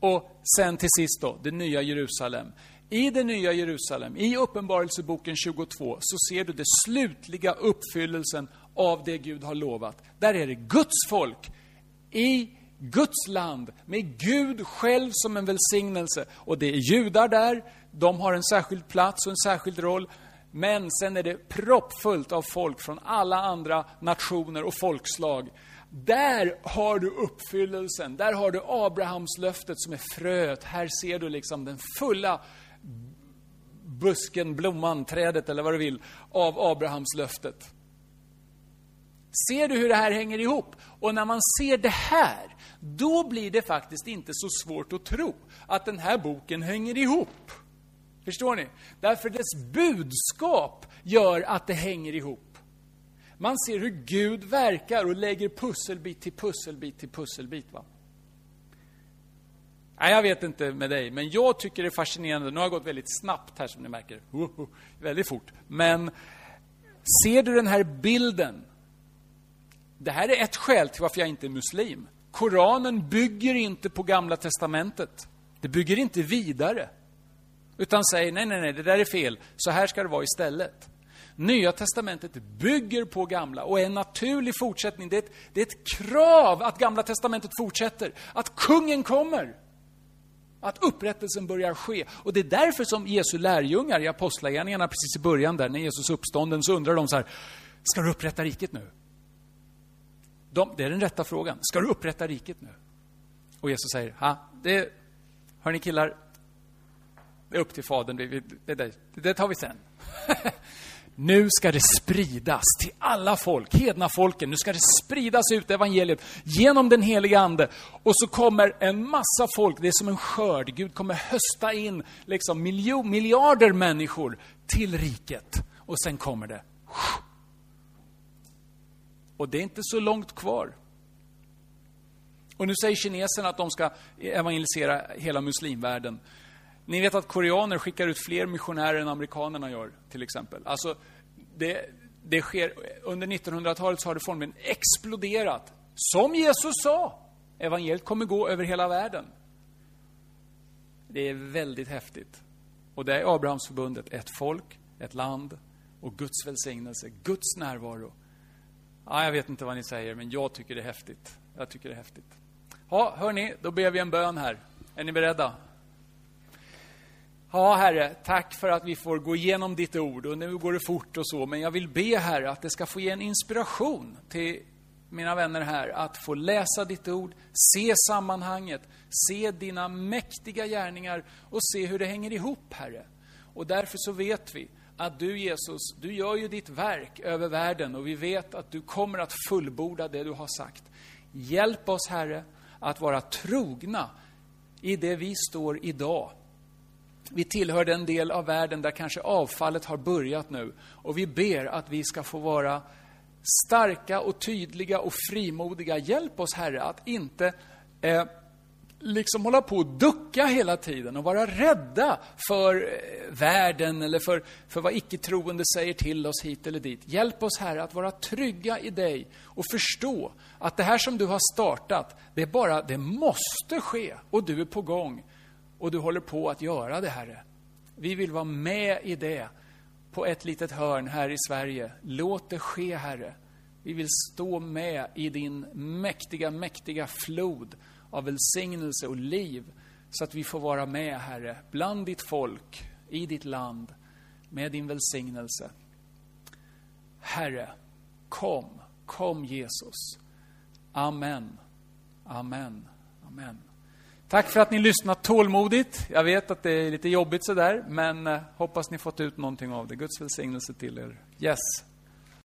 Speaker 1: Och sen till sist då, det nya Jerusalem. I det nya Jerusalem, i Uppenbarelseboken 22, så ser du den slutliga uppfyllelsen av det Gud har lovat. Där är det Guds folk, i Guds land, med Gud själv som en välsignelse. Och det är judar där, de har en särskild plats och en särskild roll. Men sen är det proppfullt av folk från alla andra nationer och folkslag. Där har du uppfyllelsen, där har du Abrahamslöftet som är fröet. Här ser du liksom den fulla busken, blomman, trädet eller vad du vill av Abrahamslöftet. Ser du hur det här hänger ihop? Och när man ser det här, då blir det faktiskt inte så svårt att tro att den här boken hänger ihop. Förstår ni? Därför dess budskap gör att det hänger ihop. Man ser hur Gud verkar och lägger pusselbit till pusselbit till pusselbit. Va? Nej, jag vet inte med dig, men jag tycker det är fascinerande. Nu har jag gått väldigt snabbt här som ni märker. väldigt fort. Men ser du den här bilden? Det här är ett skäl till varför jag inte är muslim. Koranen bygger inte på Gamla Testamentet. Det bygger inte vidare. Utan säger, nej, nej, nej, det där är fel. Så här ska det vara istället. Nya testamentet bygger på gamla och är en naturlig fortsättning. Det är, ett, det är ett krav att gamla testamentet fortsätter. Att kungen kommer. Att upprättelsen börjar ske. Och det är därför som Jesu lärjungar i Apostlagärningarna precis i början där, när Jesus uppstånden, så undrar de så här, ska du upprätta riket nu? De, det är den rätta frågan. Ska du upprätta riket nu? Och Jesus säger, ha, det, hör ni killar, det är upp till Fadern, det, det, det, det tar vi sen. Nu ska det spridas till alla folk, hedna folken. Nu ska det spridas ut evangeliet genom den heliga Ande. Och så kommer en massa folk, det är som en skörd. Gud kommer hösta in liksom miljon, miljarder människor till riket. Och sen kommer det. Och det är inte så långt kvar. Och nu säger kineserna att de ska evangelisera hela muslimvärlden. Ni vet att koreaner skickar ut fler missionärer än amerikanerna gör, till exempel. Alltså, det, det sker, under 1900-talet så har det formligen exploderat. Som Jesus sa, evangeliet kommer gå över hela världen. Det är väldigt häftigt. Och det är Abrahamsförbundet, ett folk, ett land och Guds välsignelse, Guds närvaro. Ja, jag vet inte vad ni säger, men jag tycker det är häftigt. Jag tycker det är häftigt. Ja, hörni, då ber vi en bön här. Är ni beredda? Ja, Herre, tack för att vi får gå igenom ditt ord och nu går det fort och så, men jag vill be, Herre, att det ska få ge en inspiration till mina vänner här att få läsa ditt ord, se sammanhanget, se dina mäktiga gärningar och se hur det hänger ihop, Herre. Och därför så vet vi att du, Jesus, du gör ju ditt verk över världen och vi vet att du kommer att fullborda det du har sagt. Hjälp oss, Herre, att vara trogna i det vi står idag vi tillhör den del av världen där kanske avfallet har börjat nu. Och vi ber att vi ska få vara starka och tydliga och frimodiga. Hjälp oss, Herre, att inte eh, liksom hålla på och ducka hela tiden och vara rädda för eh, världen eller för, för vad icke-troende säger till oss hit eller dit. Hjälp oss, Herre, att vara trygga i dig och förstå att det här som du har startat, det är bara, det måste ske och du är på gång. Och du håller på att göra det, Herre. Vi vill vara med i det på ett litet hörn här i Sverige. Låt det ske, Herre. Vi vill stå med i din mäktiga, mäktiga flod av välsignelse och liv så att vi får vara med, Herre, bland ditt folk, i ditt land, med din välsignelse. Herre, kom, kom Jesus. Amen, amen, amen. Tack för att ni lyssnat tålmodigt. Jag vet att det är lite jobbigt sådär, men eh, hoppas ni fått ut någonting av det. Guds välsignelse till er. Yes.